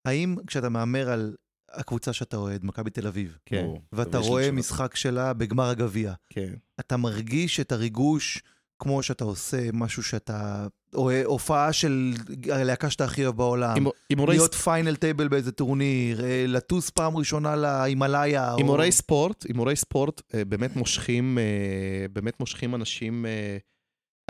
S3: האם כשאתה מהמר על הקבוצה שאתה אוהד, מכבי תל אביב,
S2: כן.
S3: ואתה רואה. משחק שלה בגמר הגביע,
S2: כן.
S3: אתה מרגיש את הריגוש כמו שאתה עושה משהו שאתה... או אה, הופעה של הלהקה שאתה הכי אוהב בעולם.
S2: הימורי
S3: להיות final table באיזה טורניר, אה, לטוס פעם ראשונה להימלאיה. או-
S2: הימורי ספורט, הימורי ספורט אה, באמת מושכים, באמת מושכים אנשים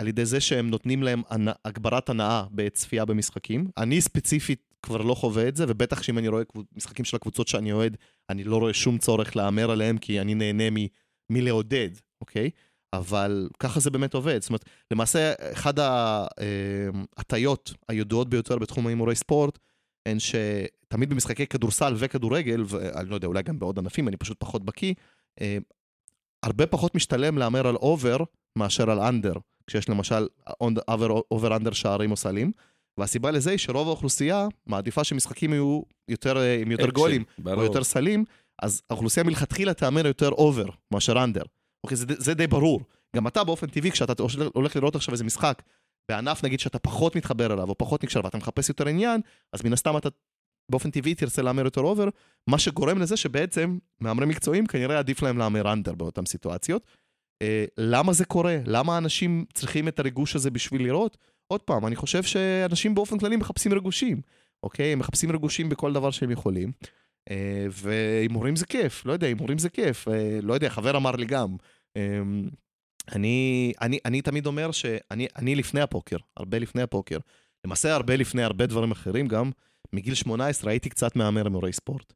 S2: על ידי זה שהם נותנים להם הגברת הנאה בצפייה במשחקים. אני ספציפית כבר לא חווה את זה, ובטח שאם אני רואה משחקים של הקבוצות שאני אוהד, אני לא רואה שום צורך להמר עליהם, כי אני נהנה מ- מלעודד, אוקיי? אבל ככה זה באמת עובד. זאת אומרת, למעשה, אחד ההטיות הידועות ביותר בתחום ההימורי ספורט, הן שתמיד במשחקי כדורסל וכדורגל, ואני לא יודע, אולי גם בעוד ענפים, אני פשוט פחות בקיא, אה, הרבה פחות משתלם להמר על אובר מאשר על אנדר. כשיש למשל over-under שערים או סלים. והסיבה לזה היא שרוב האוכלוסייה מעדיפה שמשחקים יהיו יותר, אה, עם יותר גולים
S1: ברור.
S2: או יותר סלים, אז האוכלוסייה מלכתחילה תהמר יותר over מאשר under. אוקיי, זה, זה די ברור. גם אתה באופן טבעי, כשאתה הולך לראות עכשיו איזה משחק, בענף נגיד שאתה פחות מתחבר אליו, או פחות נקשר, ואתה מחפש יותר עניין, אז מן הסתם אתה באופן טבעי תרצה להמר יותר over, מה שגורם לזה שבעצם מהמרים מקצועיים כנראה עדיף להם להמר under באותן סיטואציות. אה, למה זה קורה? למה אנשים צריכים את הריגוש הזה בשביל לראות? עוד פעם, אני חושב שאנשים באופן כללי מחפשים ריגושים, אוקיי? הם מחפשים ריגושים בכל דבר שהם יכולים. אה, והימורים זה כיף, לא יודע, הימורים זה כיף. אה, לא יודע, חבר אמר לי גם. אה, אני, אני, אני תמיד אומר שאני אני לפני הפוקר, הרבה לפני הפוקר. למעשה הרבה לפני הרבה דברים אחרים גם. מגיל 18 הייתי קצת מהמר הימורי ספורט.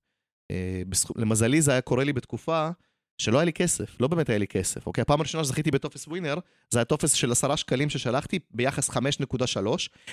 S2: אה, למזלי זה היה קורה לי בתקופה שלא היה לי כסף, לא באמת היה לי כסף. אוקיי, הפעם הראשונה שזכיתי בטופס ווינר, זה היה טופס של עשרה שקלים ששלחתי ביחס 5.3.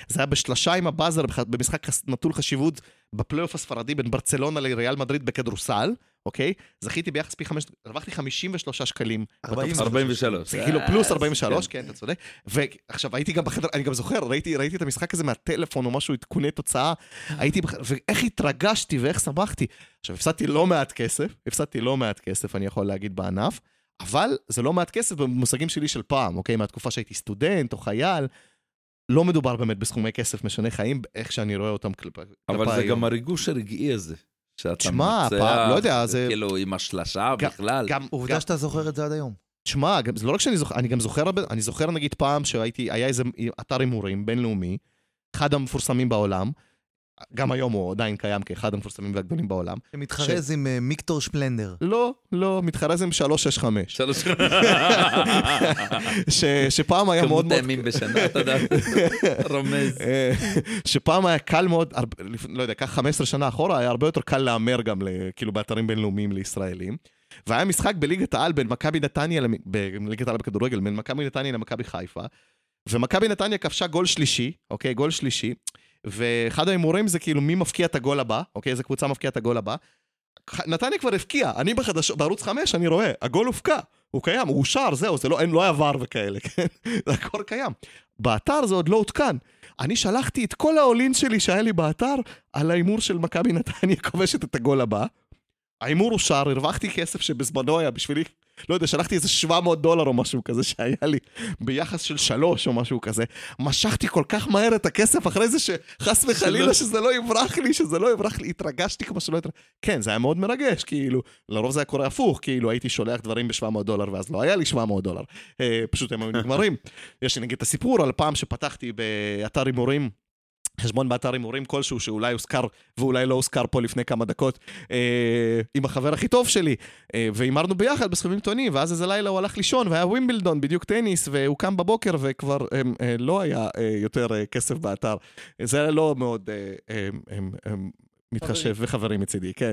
S2: זה היה בשלושה עם הבאזר במשחק נטול חשיבות בפלייאוף הספרדי בין ברצלונה לריאל מדריד בכדורסל, אוקיי? זכיתי ביחס פי חמש, הרווחתי 53 שקלים. בטופס
S1: 43.
S2: זה כאילו פלוס
S1: אה,
S2: 43, כן, אתה צודק. ועכשיו הייתי גם בחדר, אני גם זוכר, ראיתי, ראיתי את המשחק הזה מהטלפון או משהו, עדכוני תוצאה, הייתי בחדר, ואיך התרגשתי ואיך שמחתי. עכשיו, הפסדתי לא מעט כסף, הפסדתי לא מעט כסף, אני יכול להגיד, בענף, אבל זה לא מעט כסף במושגים שלי של פעם, אוקיי? מהתקופה שהייתי סטודנט או חייל. לא מדובר באמת בסכומי כסף משנה חיים, איך שאני רואה אותם כלפי
S1: אבל זה
S2: היום.
S1: גם הריגוש הרגעי הזה. שאתה
S2: תשמע,
S1: מנצח,
S2: פעם, לא יודע, זה-
S1: כאילו עם השלשה
S2: גם-
S1: בכלל.
S2: גם,
S3: עובדה שאתה זוכר את זה עד היום.
S2: תשמע, גם- זה לא רק שאני זוכר, אני גם זוכר, אני זוכר נגיד פעם שהייתי, היה איזה אתר הימורים בינלאומי, אחד המפורסמים בעולם, גם היום הוא עדיין קיים כאחד המפורסמים והגדולים בעולם.
S3: שמתחרז עם אה, מיקטור שפלנדר.
S2: לא, לא, מתחרז עם 365,
S1: שלוש...
S2: ש, שפעם היה מאוד
S1: כמות
S2: מאוד...
S1: הימים בשנה, אתה יודע, רומז.
S2: אה, שפעם היה קל מאוד, לא יודע, קח 15 שנה אחורה, היה הרבה יותר קל להמר גם, ל- כאילו, באתרים בינלאומיים לישראלים. והיה משחק בליגת העל בין מכבי נתניה, למ- בליגת העל בכדורגל, בין מכבי נתניה למכבי חיפה, ומכבי נתניה כבשה גול שלישי, אוקיי, גול שלישי, ואחד ההימורים זה כאילו מי מפקיע את הגול הבא, אוקיי, איזה קבוצה מפקיעה את הגול הבא. נתניה כבר הבקיעה, אני בחדשות, בערוץ 5 אני רואה, הגול הופקע, הוא קיים, הוא אושר, זהו, זה לא, אין, לא היה ור וכאלה, כן? זה הכל קיים. באתר זה עוד לא עודכן. אני שלחתי את כל האולין שלי שהיה לי באתר על ההימור של מכבי נתניה כובשת את הגול הבא. ההימור אושר, הרווחתי כסף שבזמנו היה בשבילי, לא יודע, שלחתי איזה 700 דולר או משהו כזה שהיה לי ביחס של שלוש או משהו כזה. משכתי כל כך מהר את הכסף אחרי זה שחס וחלילה שזה לא יברח לי, שזה לא יברח לי, התרגשתי כמו שלא התרגשתי. כן, זה היה מאוד מרגש, כאילו, לרוב זה היה קורה הפוך, כאילו הייתי שולח דברים ב-700 דולר ואז לא היה לי 700 דולר. אה, פשוט הם היו נגמרים. יש לי נגיד את הסיפור על פעם שפתחתי באתר הימורים. חשבון באתר הימורים כלשהו שאולי הוזכר ואולי לא הוזכר פה לפני כמה דקות אה, עם החבר הכי טוב שלי. אה, והימרנו ביחד בסכומים טונים ואז איזה לילה הוא הלך לישון והיה ווימבלדון בדיוק טניס והוא קם בבוקר וכבר אה, אה, לא היה אה, יותר אה, כסף באתר. זה היה לא מאוד אה, אה, אה, אה, מתחשב וחברים מצידי כן.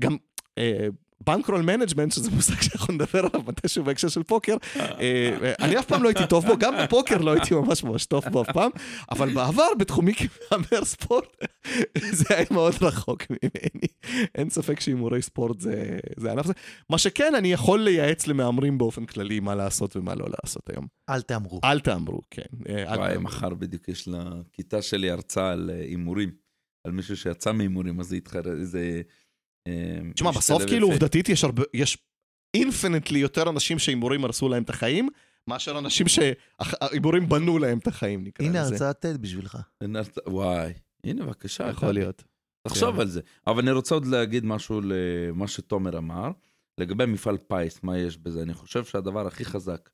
S2: גם אה, bankroll management, שזה מושג שאנחנו נדבר עליו מתישהו בהקשר של פוקר, אה, אני אף פעם לא הייתי טוב בו, גם בפוקר לא הייתי ממש ממש טוב בו אף פעם, אבל בעבר בתחומי כמהמר ספורט, זה היה מאוד רחוק ממני. אין ספק שהימורי ספורט זה, זה ענף זה. מה שכן, אני יכול לייעץ למהמרים באופן כללי מה לעשות ומה לא לעשות היום.
S3: אל תהמרו.
S2: אל תהמרו, כן. אה,
S1: וואי. מחר בדיוק יש לכיתה שלי הרצאה על אה, הימורים. על מישהו שיצא מהימורים, אז זה. אה,
S2: תשמע, בסוף
S1: משתלב
S2: כאילו. עובדתית יש הרבה, יש אינפינטלי יותר אנשים שהימורים הרסו להם את החיים, מאשר אנשים שהימורים בנו להם את החיים, נקרא
S3: הנה
S2: לזה.
S3: הרצאת TED בשבילך.
S1: וואי, הנה בבקשה.
S2: יכול להיות.
S1: תחשוב
S2: כן.
S1: על זה. אבל אני רוצה עוד להגיד משהו למה שתומר אמר, לגבי מפעל פיס, מה יש בזה. אני חושב שהדבר הכי חזק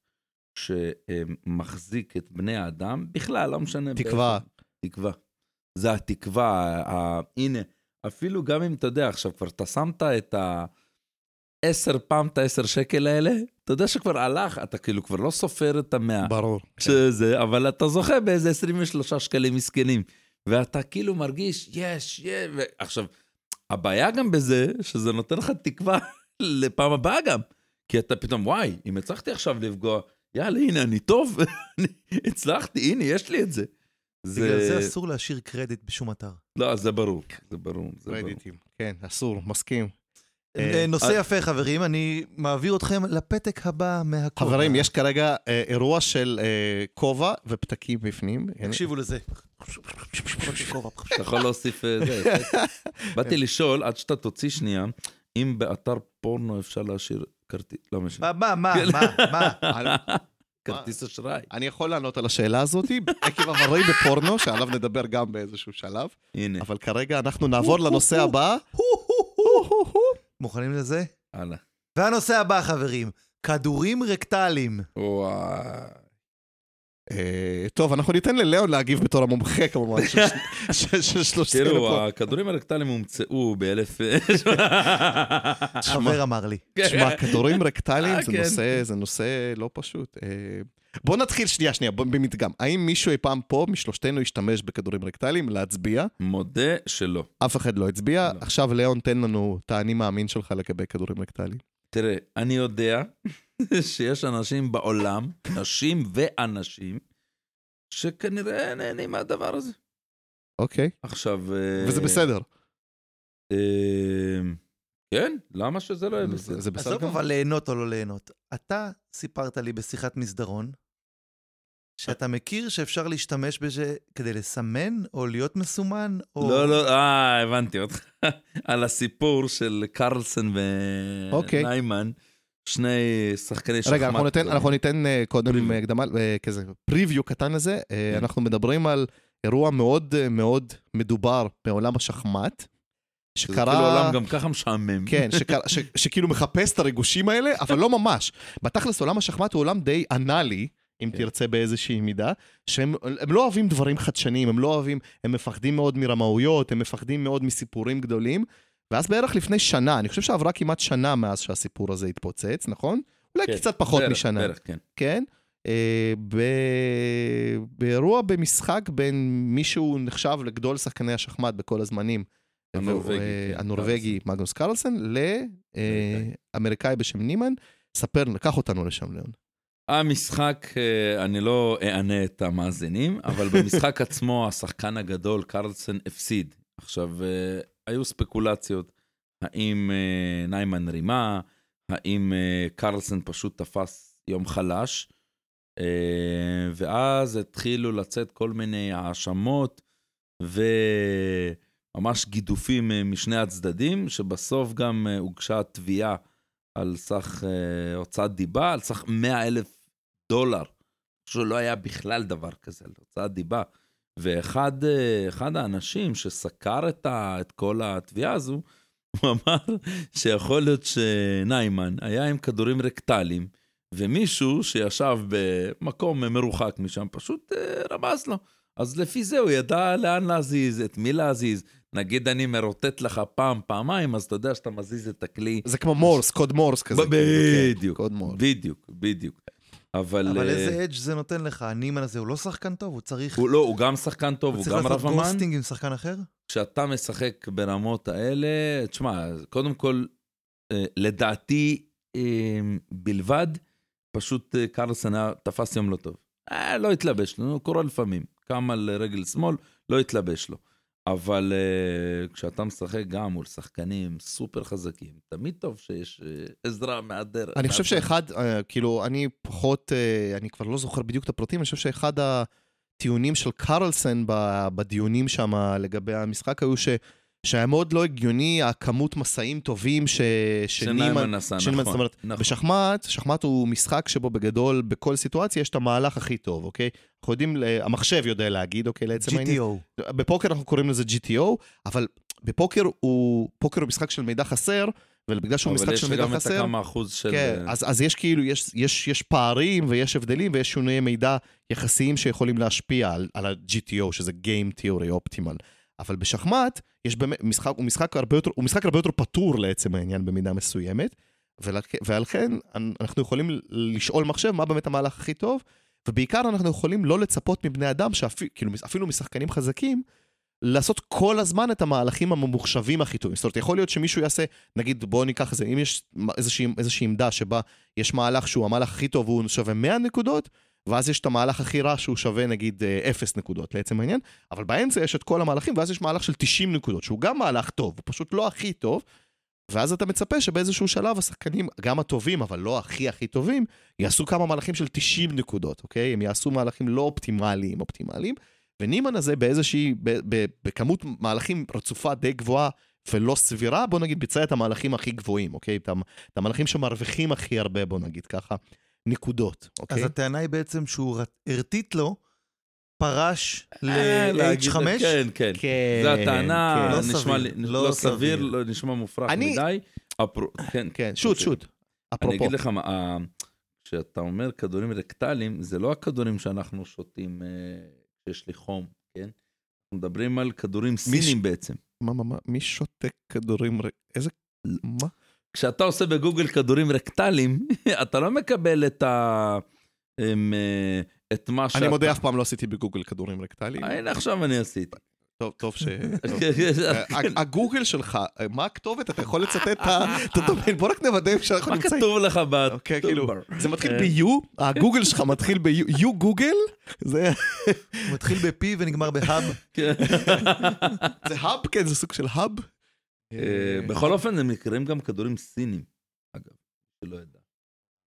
S1: שמחזיק את בני האדם, בכלל, לא משנה.
S2: תקווה.
S1: תקווה. זה התקווה, הנה, אפילו גם אם אתה יודע, עכשיו כבר אתה שמת את ה... עשר פעם את העשר שקל האלה, אתה יודע שכבר הלך, אתה כאילו כבר לא סופר את המאה.
S2: ברור.
S1: שזה, אבל אתה זוכה באיזה 23 שקלים מסכנים. ואתה כאילו מרגיש, יש, יש, עכשיו, הבעיה גם בזה, שזה נותן לך תקווה לפעם הבאה גם. כי אתה פתאום, וואי, אם הצלחתי עכשיו לפגוע, יאללה, הנה, אני טוב, הצלחתי, הנה, יש לי את זה.
S3: בגלל זה אסור להשאיר קרדיט בשום אתר.
S1: לא, זה ברור, זה ברור, זה ברור.
S2: קרדיטים. כן, אסור, מסכים. אה,
S3: נושא יפה, חברים, אני מעביר אתכם לפתק הבא מהכובע.
S2: חברים, יש כרגע אה, אירוע של אה, כובע ופתקים בפנים.
S3: תקשיבו לזה.
S1: אתה יכול להוסיף אה, זה. באתי לשאול, עד שאתה תוציא שנייה, אם באתר פורנו אפשר להשאיר כרטיס, לא משנה,
S3: מה, מה. מה, מה?
S1: כרטיס אשראי.
S2: אני יכול לענות על השאלה הזאת, עקב עברי בפורנו, שעליו נדבר גם באיזשהו שלב,
S1: הנה,
S2: אבל כרגע אנחנו נעבור לנושא הבא.
S3: מוכנים לזה?
S1: הלאה.
S3: והנושא הבא, חברים, כדורים רקטליים.
S1: וואי.
S2: אה, טוב, אנחנו ניתן לליאון להגיב בתור המומחה כמובן, של- של- של שלושתנו
S1: תראו,
S2: פה.
S1: הכדורים הרקטליים הומצאו באלף...
S3: חבר אמר לי.
S2: תשמע, כדורים רקטליים
S1: אה,
S2: זה
S1: כן.
S2: נושא, זה נושא לא פשוט. אה, בוא נתחיל שנייה, שנייה, במדגם. האם מישהו אי פעם פה, משלושתנו, השתמש בכדורים רקטליים? להצביע?
S1: מודה שלא.
S2: אף אחד לא הצביע.
S1: לא.
S2: עכשיו, ליאון, תן לנו את האני מאמין שלך לגבי כדורים רקטליים.
S1: תראה, אני יודע שיש אנשים בעולם, נשים ואנשים, שכנראה נהנים מהדבר הזה.
S2: אוקיי,
S1: עכשיו... אה,
S2: וזה בסדר.
S1: אה, כן, למה שזה לא יהיה בסדר?
S2: זה בסדר
S3: עזוב. אבל ליהנות או לא ליהנות. אתה סיפרת לי בשיחת מסדרון, שאתה מכיר שאפשר להשתמש בזה כדי לסמן או להיות מסומן, או...
S1: לא, לא, אה, הבנתי אותך. על הסיפור של קרלסן
S2: אוקיי.
S1: וניימן, שני שחקני שחמט.
S2: רגע, אנחנו ניתן. אנחנו ניתן אה, קודם. אה, הקדמה, אה, כזה פריוויו קטן לזה.
S1: כן.
S2: אנחנו מדברים על אירוע מאוד מאוד מדובר בעולם השחמט, שקרה...
S1: כאילו עולם גם ככה משעמם.
S2: כן, שקרה, ש, שכאילו מחפש את הריגושים האלה, אבל לא ממש. בתכלס עולם השחמט הוא עולם די אנאלי, אם
S1: כן.
S2: תרצה באיזושהי מידה, שהם הם לא אוהבים דברים חדשניים, הם לא אוהבים, הם מפחדים מאוד מרמאויות, הם מפחדים מאוד מסיפורים גדולים. ואז בערך לפני שנה, אני חושב שעברה כמעט שנה מאז שהסיפור הזה התפוצץ, נכון? אולי
S1: כן,
S2: קצת פחות
S1: בערך,
S2: משנה.
S1: בערך, כן.
S2: כן? אה, ב... באירוע במשחק בין מישהו נחשב לגדול שחקני השחמט בכל הזמנים.
S1: הנורווגי,
S2: אה,
S1: כן,
S2: הנורווגי מגנוס קרלסן, לאמריקאי בשם נימן. ספר, קח אותנו לשם, ליאון.
S1: המשחק, אה, אני לא אענה את המאזינים, אבל במשחק עצמו השחקן הגדול, קרלסן, הפסיד. עכשיו, אה, היו ספקולציות, האם אה, ניימן רימה, האם אה, קרלסן פשוט תפס יום חלש, אה, ואז התחילו לצאת כל מיני האשמות וממש גידופים אה, משני הצדדים, שבסוף גם אה, הוגשה תביעה על סך אה, הוצאת דיבה, על סך 100 אלף דולר, שלא היה בכלל דבר כזה, על הוצאת דיבה. ואחד אה, אחד האנשים שסקר את, ה, את כל התביעה הזו, הוא אמר שיכול להיות שניימן היה עם כדורים רקטליים, ומישהו שישב במקום מרוחק משם פשוט אה, רמז לו. אז לפי זה הוא ידע לאן להזיז, את מי להזיז. נגיד אני מרוטט לך פעם, פעמיים, אז אתה יודע שאתה מזיז את הכלי.
S2: זה כמו מורס, קוד מורס כזה. כאילו, כן,
S1: בדיוק. בדיוק, בדיוק. אבל,
S3: אבל
S1: אה,
S3: איזה אדג' זה נותן לך? הנימן הזה הוא לא שחקן טוב, הוא צריך...
S1: הוא לא, הוא גם שחקן טוב,
S3: הוא
S1: הוא
S3: צריך
S1: גם
S3: לעשות
S1: רב אמן.
S3: גוסטינג עם שחקן אחר?
S1: כשאתה משחק ברמות האלה, תשמע, קודם כל, אה, לדעתי אה, בלבד, פשוט היה תפס יום לא טוב. אה, לא התלבש לו, קורה לפעמים. קם על רגל שמאל, לא התלבש לו. אבל uh, כשאתה משחק גם מול שחקנים סופר חזקים, תמיד טוב שיש uh, עזרה מהדרך.
S2: אני חושב. שאחד, אה, כאילו, אני פחות, אה, אני כבר לא זוכר בדיוק את הפרטים, אני חושב שאחד הטיעונים של קרלסן בדיונים שם לגבי המשחק היו ש... שהיה מאוד לא הגיוני הכמות מסעים טובים ש...
S1: שניימן עשה,
S2: שניימן,
S1: נכון.
S2: זאת אומרת,
S1: נכון.
S2: בשחמט, שחמט הוא משחק שבו בגדול, בכל סיטואציה יש את המהלך הכי טוב, אוקיי? אנחנו יודעים, ל- המחשב יודע להגיד, אוקיי, לעצם העניין.
S3: GTO.
S2: בפוקר אנחנו קוראים לזה GTO, אבל בפוקר הוא, פוקר הוא משחק של מידע חסר, ובגלל שהוא משחק של מידע
S1: אבל יש
S2: חסר,
S1: גם את הכמה אחוז של...
S2: כן,
S1: אה,
S2: אז, אז יש כאילו, יש, יש, יש פערים ויש הבדלים ויש שינויי מידע יחסיים שיכולים להשפיע על, על ה-GTO, שזה Game Theory Optimal. אבל בשחמט, יש באמת, משחק, הוא משחק הרבה יותר, הוא משחק הרבה יותר פתור לעצם העניין במידה מסוימת, ועל כן אנחנו יכולים לשאול מחשב מה באמת המהלך הכי טוב, ובעיקר אנחנו יכולים לא לצפות מבני אדם, שאפילו כאילו, אפילו משחקנים חזקים, לעשות כל הזמן את המהלכים הממוחשבים הכי טובים. זאת אומרת, יכול להיות שמישהו יעשה, נגיד, בואו ניקח את זה, אם יש איזושהי, איזושהי עמדה שבה יש מהלך שהוא המהלך הכי טוב והוא שווה 100 נקודות, ואז יש את המהלך הכי רע שהוא שווה נגיד אה, 0 נקודות לעצם העניין, אבל באמצע יש את כל המהלכים, ואז יש מהלך של 90 נקודות, שהוא גם מהלך טוב, הוא פשוט לא הכי טוב, ואז אתה מצפה שבאיזשהו שלב השחקנים, גם הטובים, אבל לא הכי הכי טובים, יעשו כמה מהלכים של 90 נקודות, אוקיי? הם יעשו מהלכים לא אופטימליים, אופטימליים, ונימן הזה באיזושהי, בכמות מהלכים רצופה די גבוהה ולא סבירה, בוא נגיד ביצע את המהלכים הכי גבוהים, אוקיי? את המהלכים שמרוויחים הכי הרבה, בוא נגיד ככה, נקודות, אוקיי?
S3: אז הטענה היא בעצם שהוא הרטיט לו, פרש
S1: אה, להגיד-
S3: ל-H5,
S1: כן, כן.
S2: כן,
S1: זו הטענה,
S2: כן.
S3: לא
S1: נשמע
S3: לא
S1: לא
S3: סביר.
S1: לא נשמע מופרך
S2: אני-
S1: מדי. כן,
S2: כן, שוט, שוט.
S1: אני
S2: אפרופו.
S1: אגיד לך מה, ה- כשאתה אומר כדורים רקטליים, זה לא הכדורים שאנחנו שותים אה, כשיש לי חום, כן? אנחנו מדברים על כדורים סינים בעצם.
S2: מה, מה, מה, מי שותה כדורים? איזה... מה?
S1: כשאתה עושה בגוגל כדורים רקטליים, אתה לא מקבל את ה... הם, אה, את מה שאתה...
S2: אני מודה, אף פעם לא עשיתי בגוגל כדורים רקטליים.
S1: הנה, עכשיו אני עשיתי.
S2: טוב, טוב ש... אה, הגוגל שלך, אה, מה הכתובת? אתה יכול לצטט את הדומיין? בוא רק נוודא שאנחנו
S1: מה
S2: נמצאים.
S1: כתוב לך
S2: אוקיי, כאילו? זה מתחיל
S1: אה.
S2: ב-U, הגוגל שלך מתחיל ב-U, U גוגל? זה
S3: מתחיל ב-P ונגמר בהאב.
S1: כן.
S2: זה האב? כן, זה סוג של האב?
S1: אה, בכל אופן, הם נקראים גם כדורים סינים, אגב, שלא ידע.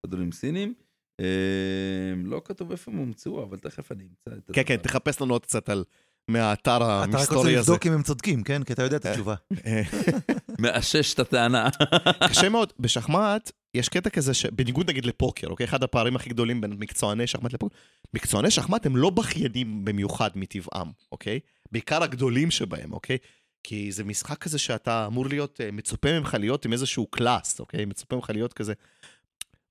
S1: כדורים סינים, אה, לא כתוב איפה הם הומצאו, אבל תכף אני אמצא את
S2: כן, כן,
S1: הדבר.
S2: תחפש לנו עוד קצת על... מהאתר
S3: אתה רק רוצה
S2: הזה.
S3: לבדוק אם הם צודקים, כן? כי אתה יודע את התשובה.
S2: אה,
S1: מאשש את הטענה.
S2: קשה מאוד, בשחמט יש קטע כזה שבניגוד נגיד לפוקר, אוקיי? אחד הפערים הכי גדולים בין מקצועני שחמט לפוקר, מקצועני שחמט הם לא בכיינים במיוחד מטבעם, אוקיי? בעיקר הגדולים שבהם, אוקיי? כי זה משחק כזה שאתה אמור להיות, אה, מצופה ממך להיות עם איזשהו קלאס, אוקיי? מצופה ממך להיות כזה,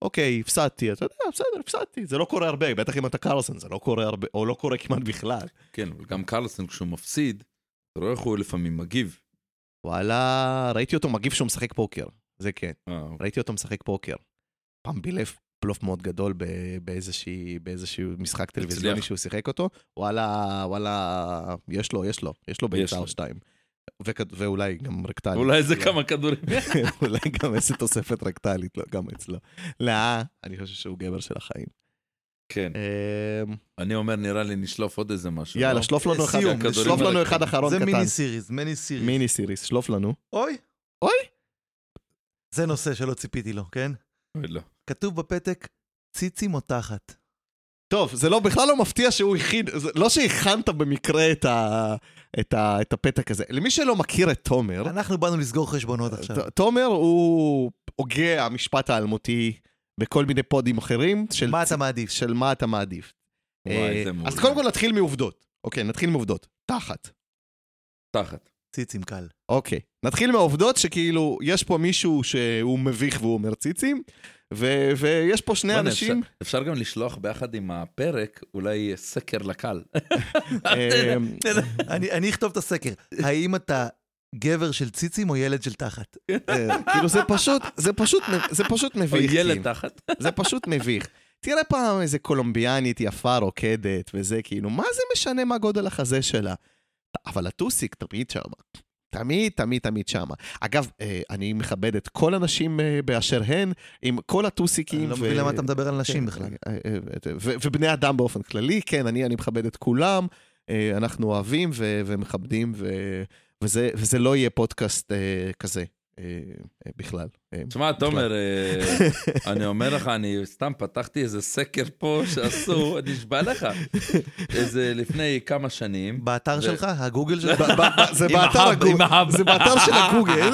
S2: אוקיי, הפסדתי, אתה יודע, בסדר, הפסדתי, זה לא קורה הרבה, בטח אם אתה קרלסון, זה לא קורה הרבה, או לא קורה כמעט בכלל.
S1: כן, אבל גם קרלסון כשהוא מפסיד, אתה רואה איך הוא לפעמים מגיב.
S2: וואלה, ראיתי אותו מגיב שהוא משחק פוקר, זה כן.
S1: אה, אוקיי.
S2: ראיתי אותו משחק פוקר. פעם בילף בלוף מאוד גדול ב- באיזושהי, באיזשהו משחק טלוויזיוני. שהוא שיחק אותו. וואלה, וואלה, יש לו, יש לו, יש לו. או שתיים. ואולי גם רקטלי.
S1: אולי זה כמה כדורים.
S2: אולי גם איזה תוספת רקטלית, לא, גם אצלו. לא, אני חושב שהוא גבר של החיים.
S1: כן.
S2: אמ,
S1: אני אומר, נראה לי נשלוף עוד איזה משהו.
S2: יאללה,
S1: לא?
S2: שלוף לנו אחד, שלוף לנו אחרון
S3: זה
S2: קטן.
S3: מיני סיריס, מיני סיריס.
S2: מיני סיריס, שלוף לנו.
S3: אוי.
S2: אוי.
S3: זה נושא שלא ציפיתי לו, כן?
S1: אוי, לא.
S3: כתוב בפתק, ציצי מותחת.
S2: טוב, זה לא, בכלל לא מפתיע שהוא הכין, זה לא שהכנת במקרה את, ה, את, ה, את הפתק הזה. למי שלא מכיר את תומר,
S3: אנחנו באנו לסגור חשבונות עכשיו.
S2: תומר הוא הוגה המשפט האלמותי בכל מיני פודים אחרים של,
S3: מה אתה מעדיף?
S2: של מה אתה מעדיף.
S1: וואי,
S2: אה. אז קודם כל נתחיל מעובדות. אוקיי, נתחיל מעובדות. תחת.
S1: תחת.
S3: ציצים קל.
S2: אוקיי. נתחיל מהעובדות שכאילו, יש פה מישהו שהוא מביך והוא אומר ציצים, ו- ויש פה שני אנשים...
S1: אפשר- אפשר גם לשלוח ביחד עם הפרק, אולי סקר לקל.
S2: אמ,
S3: אני אני אכתוב את הסקר. האם אתה גבר של ציצים או ילד של תחת?
S2: אה, כאילו זה פשוט, זה פשוט, זה פשוט
S1: או
S2: מביך.
S1: ילד
S2: כאילו.
S1: תחת.
S2: זה פשוט מביך. תראה פעם איזה קולומביאנית יפה רוקדת וזה, כאילו, מה זה משנה מה גודל החזה שלה? אבל הטוסיק תמיד שמה. תמיד, תמיד, תמיד שמה. אגב, אה, אני מכבד את כל הנשים אה, באשר הן, עם כל הטוסיקים.
S3: אני לא מבין למה אתה מדבר על נשים
S2: כן,
S3: בכלל.
S2: אה, ובני אדם באופן כללי, כן, אני, אני מכבד את כולם, אנחנו אוהבים ומכבדים, וזה, וזה לא יהיה פודקאסט כזה בכלל. אה,
S1: תשמע, תומר, אה, אני אומר לך, אני סתם פתחתי איזה סקר פה שעשו, נשבע לך, איזה לפני כמה שנים.
S3: באתר שלך? הגוגל שלך?
S2: זה באתר הגוגל. זה של הגוגל.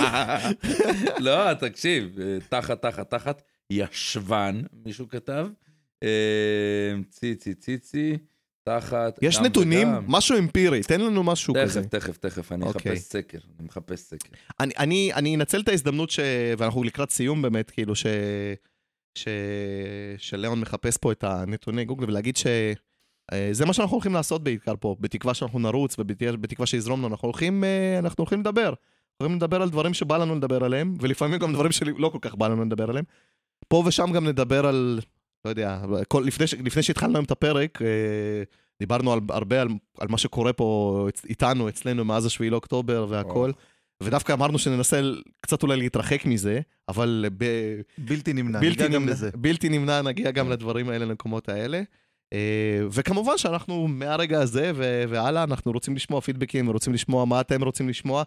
S1: לא, תקשיב, אה, תחת, תחת, תחת, ישבן, מישהו כתב. אה, ציצי, ציצי, תחת.
S2: יש נתונים,
S1: וגם.
S2: משהו אמפירי, תן לנו משהו כזה.
S1: תכף, תכף, תכף, אני
S2: אוקיי.
S1: אחפש סקר, אני מחפש סקר.
S2: אני, אני, אני אנצל את ההזדמנות ש... ואנחנו לקראת סיום באמת, כאילו ש... ש... שלאון מחפש פה את הנתוני גוגל ולהגיד ש... אה, זה מה שאנחנו הולכים לעשות בעיקר פה, בתקווה שאנחנו נרוץ ובתקווה שיזרום לנו, אנחנו הולכים, אה, אנחנו הולכים לדבר. הולכים לדבר על דברים שבא לנו לדבר עליהם, ולפעמים גם דברים שלא כל כך בא לנו לדבר עליהם. פה ושם גם נדבר על, לא יודע, כל, לפני, ש- לפני שהתחלנו היום את הפרק, אה, דיברנו על, הרבה על, על מה שקורה פה איתנו, אצלנו, מאז השביעי לאוקטובר והכל. ודווקא אמרנו שננסה קצת אולי להתרחק מזה, אבל ב...
S3: בלתי נמנע,
S2: בלתי,
S3: גם
S2: נמנע,
S3: לזה.
S2: בלתי נמנע נגיע גם לדברים האלה, למקומות האלה. אה, וכמובן שאנחנו מהרגע הזה ו- והלאה, אנחנו רוצים לשמוע פידבקים, רוצים לשמוע מה אתם רוצים לשמוע.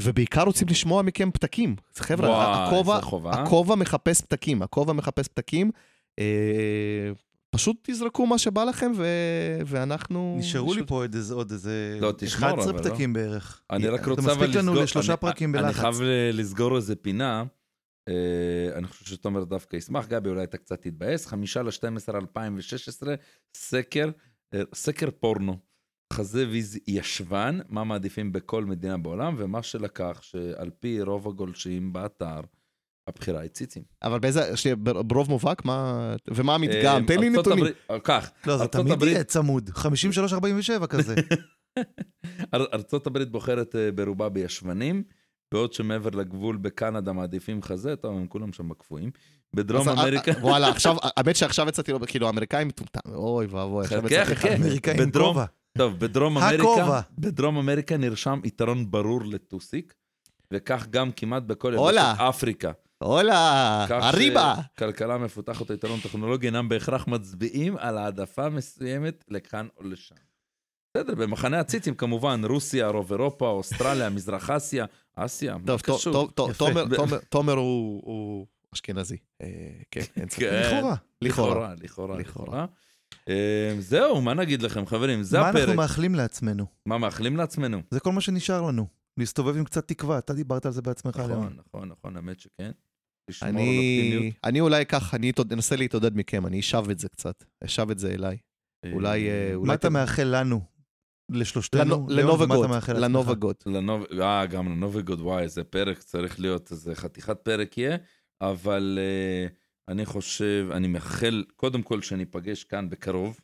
S2: ובעיקר רוצים לשמוע מכם פתקים. חבר'ה. הכובע מחפש פתקים, הכובע מחפש פתקים. אה, פשוט תזרקו מה שבא לכם, ו... ואנחנו...
S3: נשארו לי פה עוד איזה- עוד איזה
S1: לא, תשמור,
S3: 11
S1: אבל, לא?
S3: פתקים בערך.
S1: אני רק רוצה אבל
S3: מספיק לנו
S1: לסגור-
S3: לשלושה
S1: אני-
S3: פרקים
S1: אני
S3: בלחץ.
S1: חייב ל- לסגור איזה פינה. אה, אני חושב שתומר דווקא ישמח, גבי אולי אתה קצת תתבאס. חמישה ל-12 2016, סקר, אה, סקר פורנו. חזה ויז ישבן, מה מעדיפים בכל מדינה בעולם, ומה שלקח, שעל פי רוב הגולשים באתר, הבחירה היא ציצים.
S2: אבל באיזה, שנייה, ברוב מובהק, מה... ומה המדגם?
S1: אה,
S2: תן לי נתונים.
S1: הברית- אה, כך,
S3: לא, זה תמיד יהיה צמוד. 53-47 כזה.
S1: אר- ארצות הברית בוחרת אה, ברובה בישבנים, בעוד שמעבר לגבול בקנדה מעדיפים חזה, טוב, הם כולם שם קפואים. בדרום אמריקה...
S2: וואלה, עכשיו, האמת שעכשיו יצאתי לו, כאילו, האמריקאים מטומטם, אוי ואבוי, עכשיו
S1: חכה,
S2: יצאתי לך.
S1: חכה.
S3: אמריקאי עם
S1: בדרום-
S3: כובע.
S1: טוב, בדרום. אמריקה, בדרום אמריקה נרשם יתרון ברור לטוסיק, וכך גם כמעט בכל. יבשת אפריקה.
S2: הולה,
S1: כך
S2: הריבה.
S1: שכלכלה מפותחת או יתרון טכנולוגי אינם בהכרח מצביעים על העדפה מסוימת לכאן או לשם. בסדר, במחנה הציצים כמובן, רוסיה, רוב אירופה, אוסטרליה, מזרח אסיה, אסיה, מה קשור?
S2: תומר- הוא אשכנזי. אה, כן.
S1: כן.
S3: לכאורה.
S2: לכאורה.
S1: לכאורה, לכאורה. אה, זהו, מה נגיד לכם, חברים? זה
S3: מה אנחנו
S1: הפרק.
S3: מאחלים לעצמנו?
S1: מה מאחלים לעצמנו?
S3: זה כל מה שנשאר לנו. להסתובב עם קצת תקווה. אתה דיברת על זה בעצמך.
S1: נכון, נכון, נכון, האמת שכן.
S2: אני. אני אולי כך, אני אנסה להתעודד מכם, אני אשב את זה קצת, אשב את זה אליי. אולי, אה, אולי...
S3: מה אתה מאחל לנו? לשלושתנו?
S2: לנו-
S3: ליאון,
S2: לנובה
S3: ומה אתה
S2: גוד,
S3: מאחל לעצמך?
S2: לנובה גוד.
S1: לנוב... אה, גם לנובגוד, וואי, איזה פרק צריך להיות, איזה חתיכת פרק יהיה, אבל uh, אני חושב, אני מאחל, קודם כל שניפגש כאן בקרוב,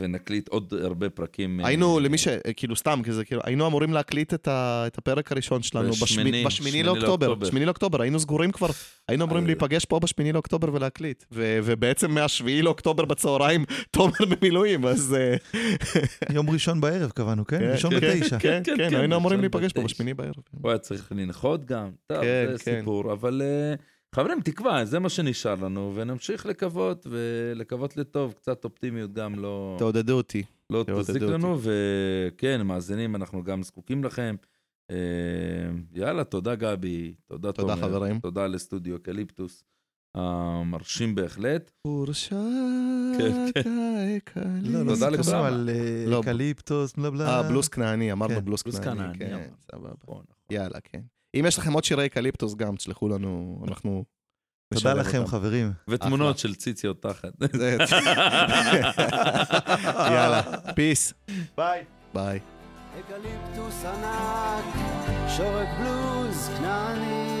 S1: ונקליט עוד הרבה פרקים. אה,
S2: היינו, למי ש... כאילו, סתם, כזה, כאילו, היינו אמורים להקליט את ה- את הפרק הראשון שלנו
S1: בשמיני,
S2: בשמיני
S1: שמיני
S2: בשמיני לאוקטובר.
S1: לאוקטובר.
S2: שמיני לאוקטובר, היינו סגורים כבר, היינו אמורים
S1: אז-
S2: להיפגש פה בשמיני לאוקטובר ולהקליט. ו- ובעצם מהשביעי לאוקטובר בצהריים, תומר במילואים, אז... אה,
S3: יום ראשון בערב קבענו, כן?
S2: כן,
S3: ראשון
S2: כן,
S3: בתשע.
S2: כן,
S1: כן,
S2: כן,
S1: כן,
S2: היינו אמורים להיפגש פה. בשמיני בערב.
S1: הוא היה צריך לנחות גם, טוב,
S2: כן,
S1: זה
S2: כן.
S1: סיפור, אבל אה, חברים, תקווה, זה מה שנשאר לנו, ונמשיך לקוות, ולקוות לטוב, קצת אופטימיות גם לא...
S2: תעודדו אותי.
S1: לא תזיק. לנו, וכן, מאזינים, אנחנו גם זקוקים לכם. אה, יאללה, תודה גבי, תודה
S2: תודה,
S1: תומר,
S2: חברים.
S1: תודה לסטודיו אקליפטוס, המרשים בהחלט.
S2: הורשעת
S1: כן, כן.
S3: לא, לא
S1: תודה לכולם.
S3: על. אקליפטוס, בלה בלה.
S2: אה, בלוס כנעני, אמרנו
S3: כן,
S2: בלוס
S1: בלוס
S2: כנעני.
S1: כנעני,
S2: כן,
S1: אמרנו.
S2: סבבה.
S1: נכון, נכון.
S2: יאללה, כן. אם יש לכם עוד שירי אקליפטוס גם, תשלחו לנו, אנחנו...
S3: תודה לכם,
S2: אותם.
S3: חברים.
S1: ותמונות של ציציות תחת.
S2: יאללה, פיס.
S3: ביי.
S2: ביי.
S4: אקליפטוס ענק, שורק בלוז כנעני.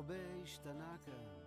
S4: הרבה השתנה כאן.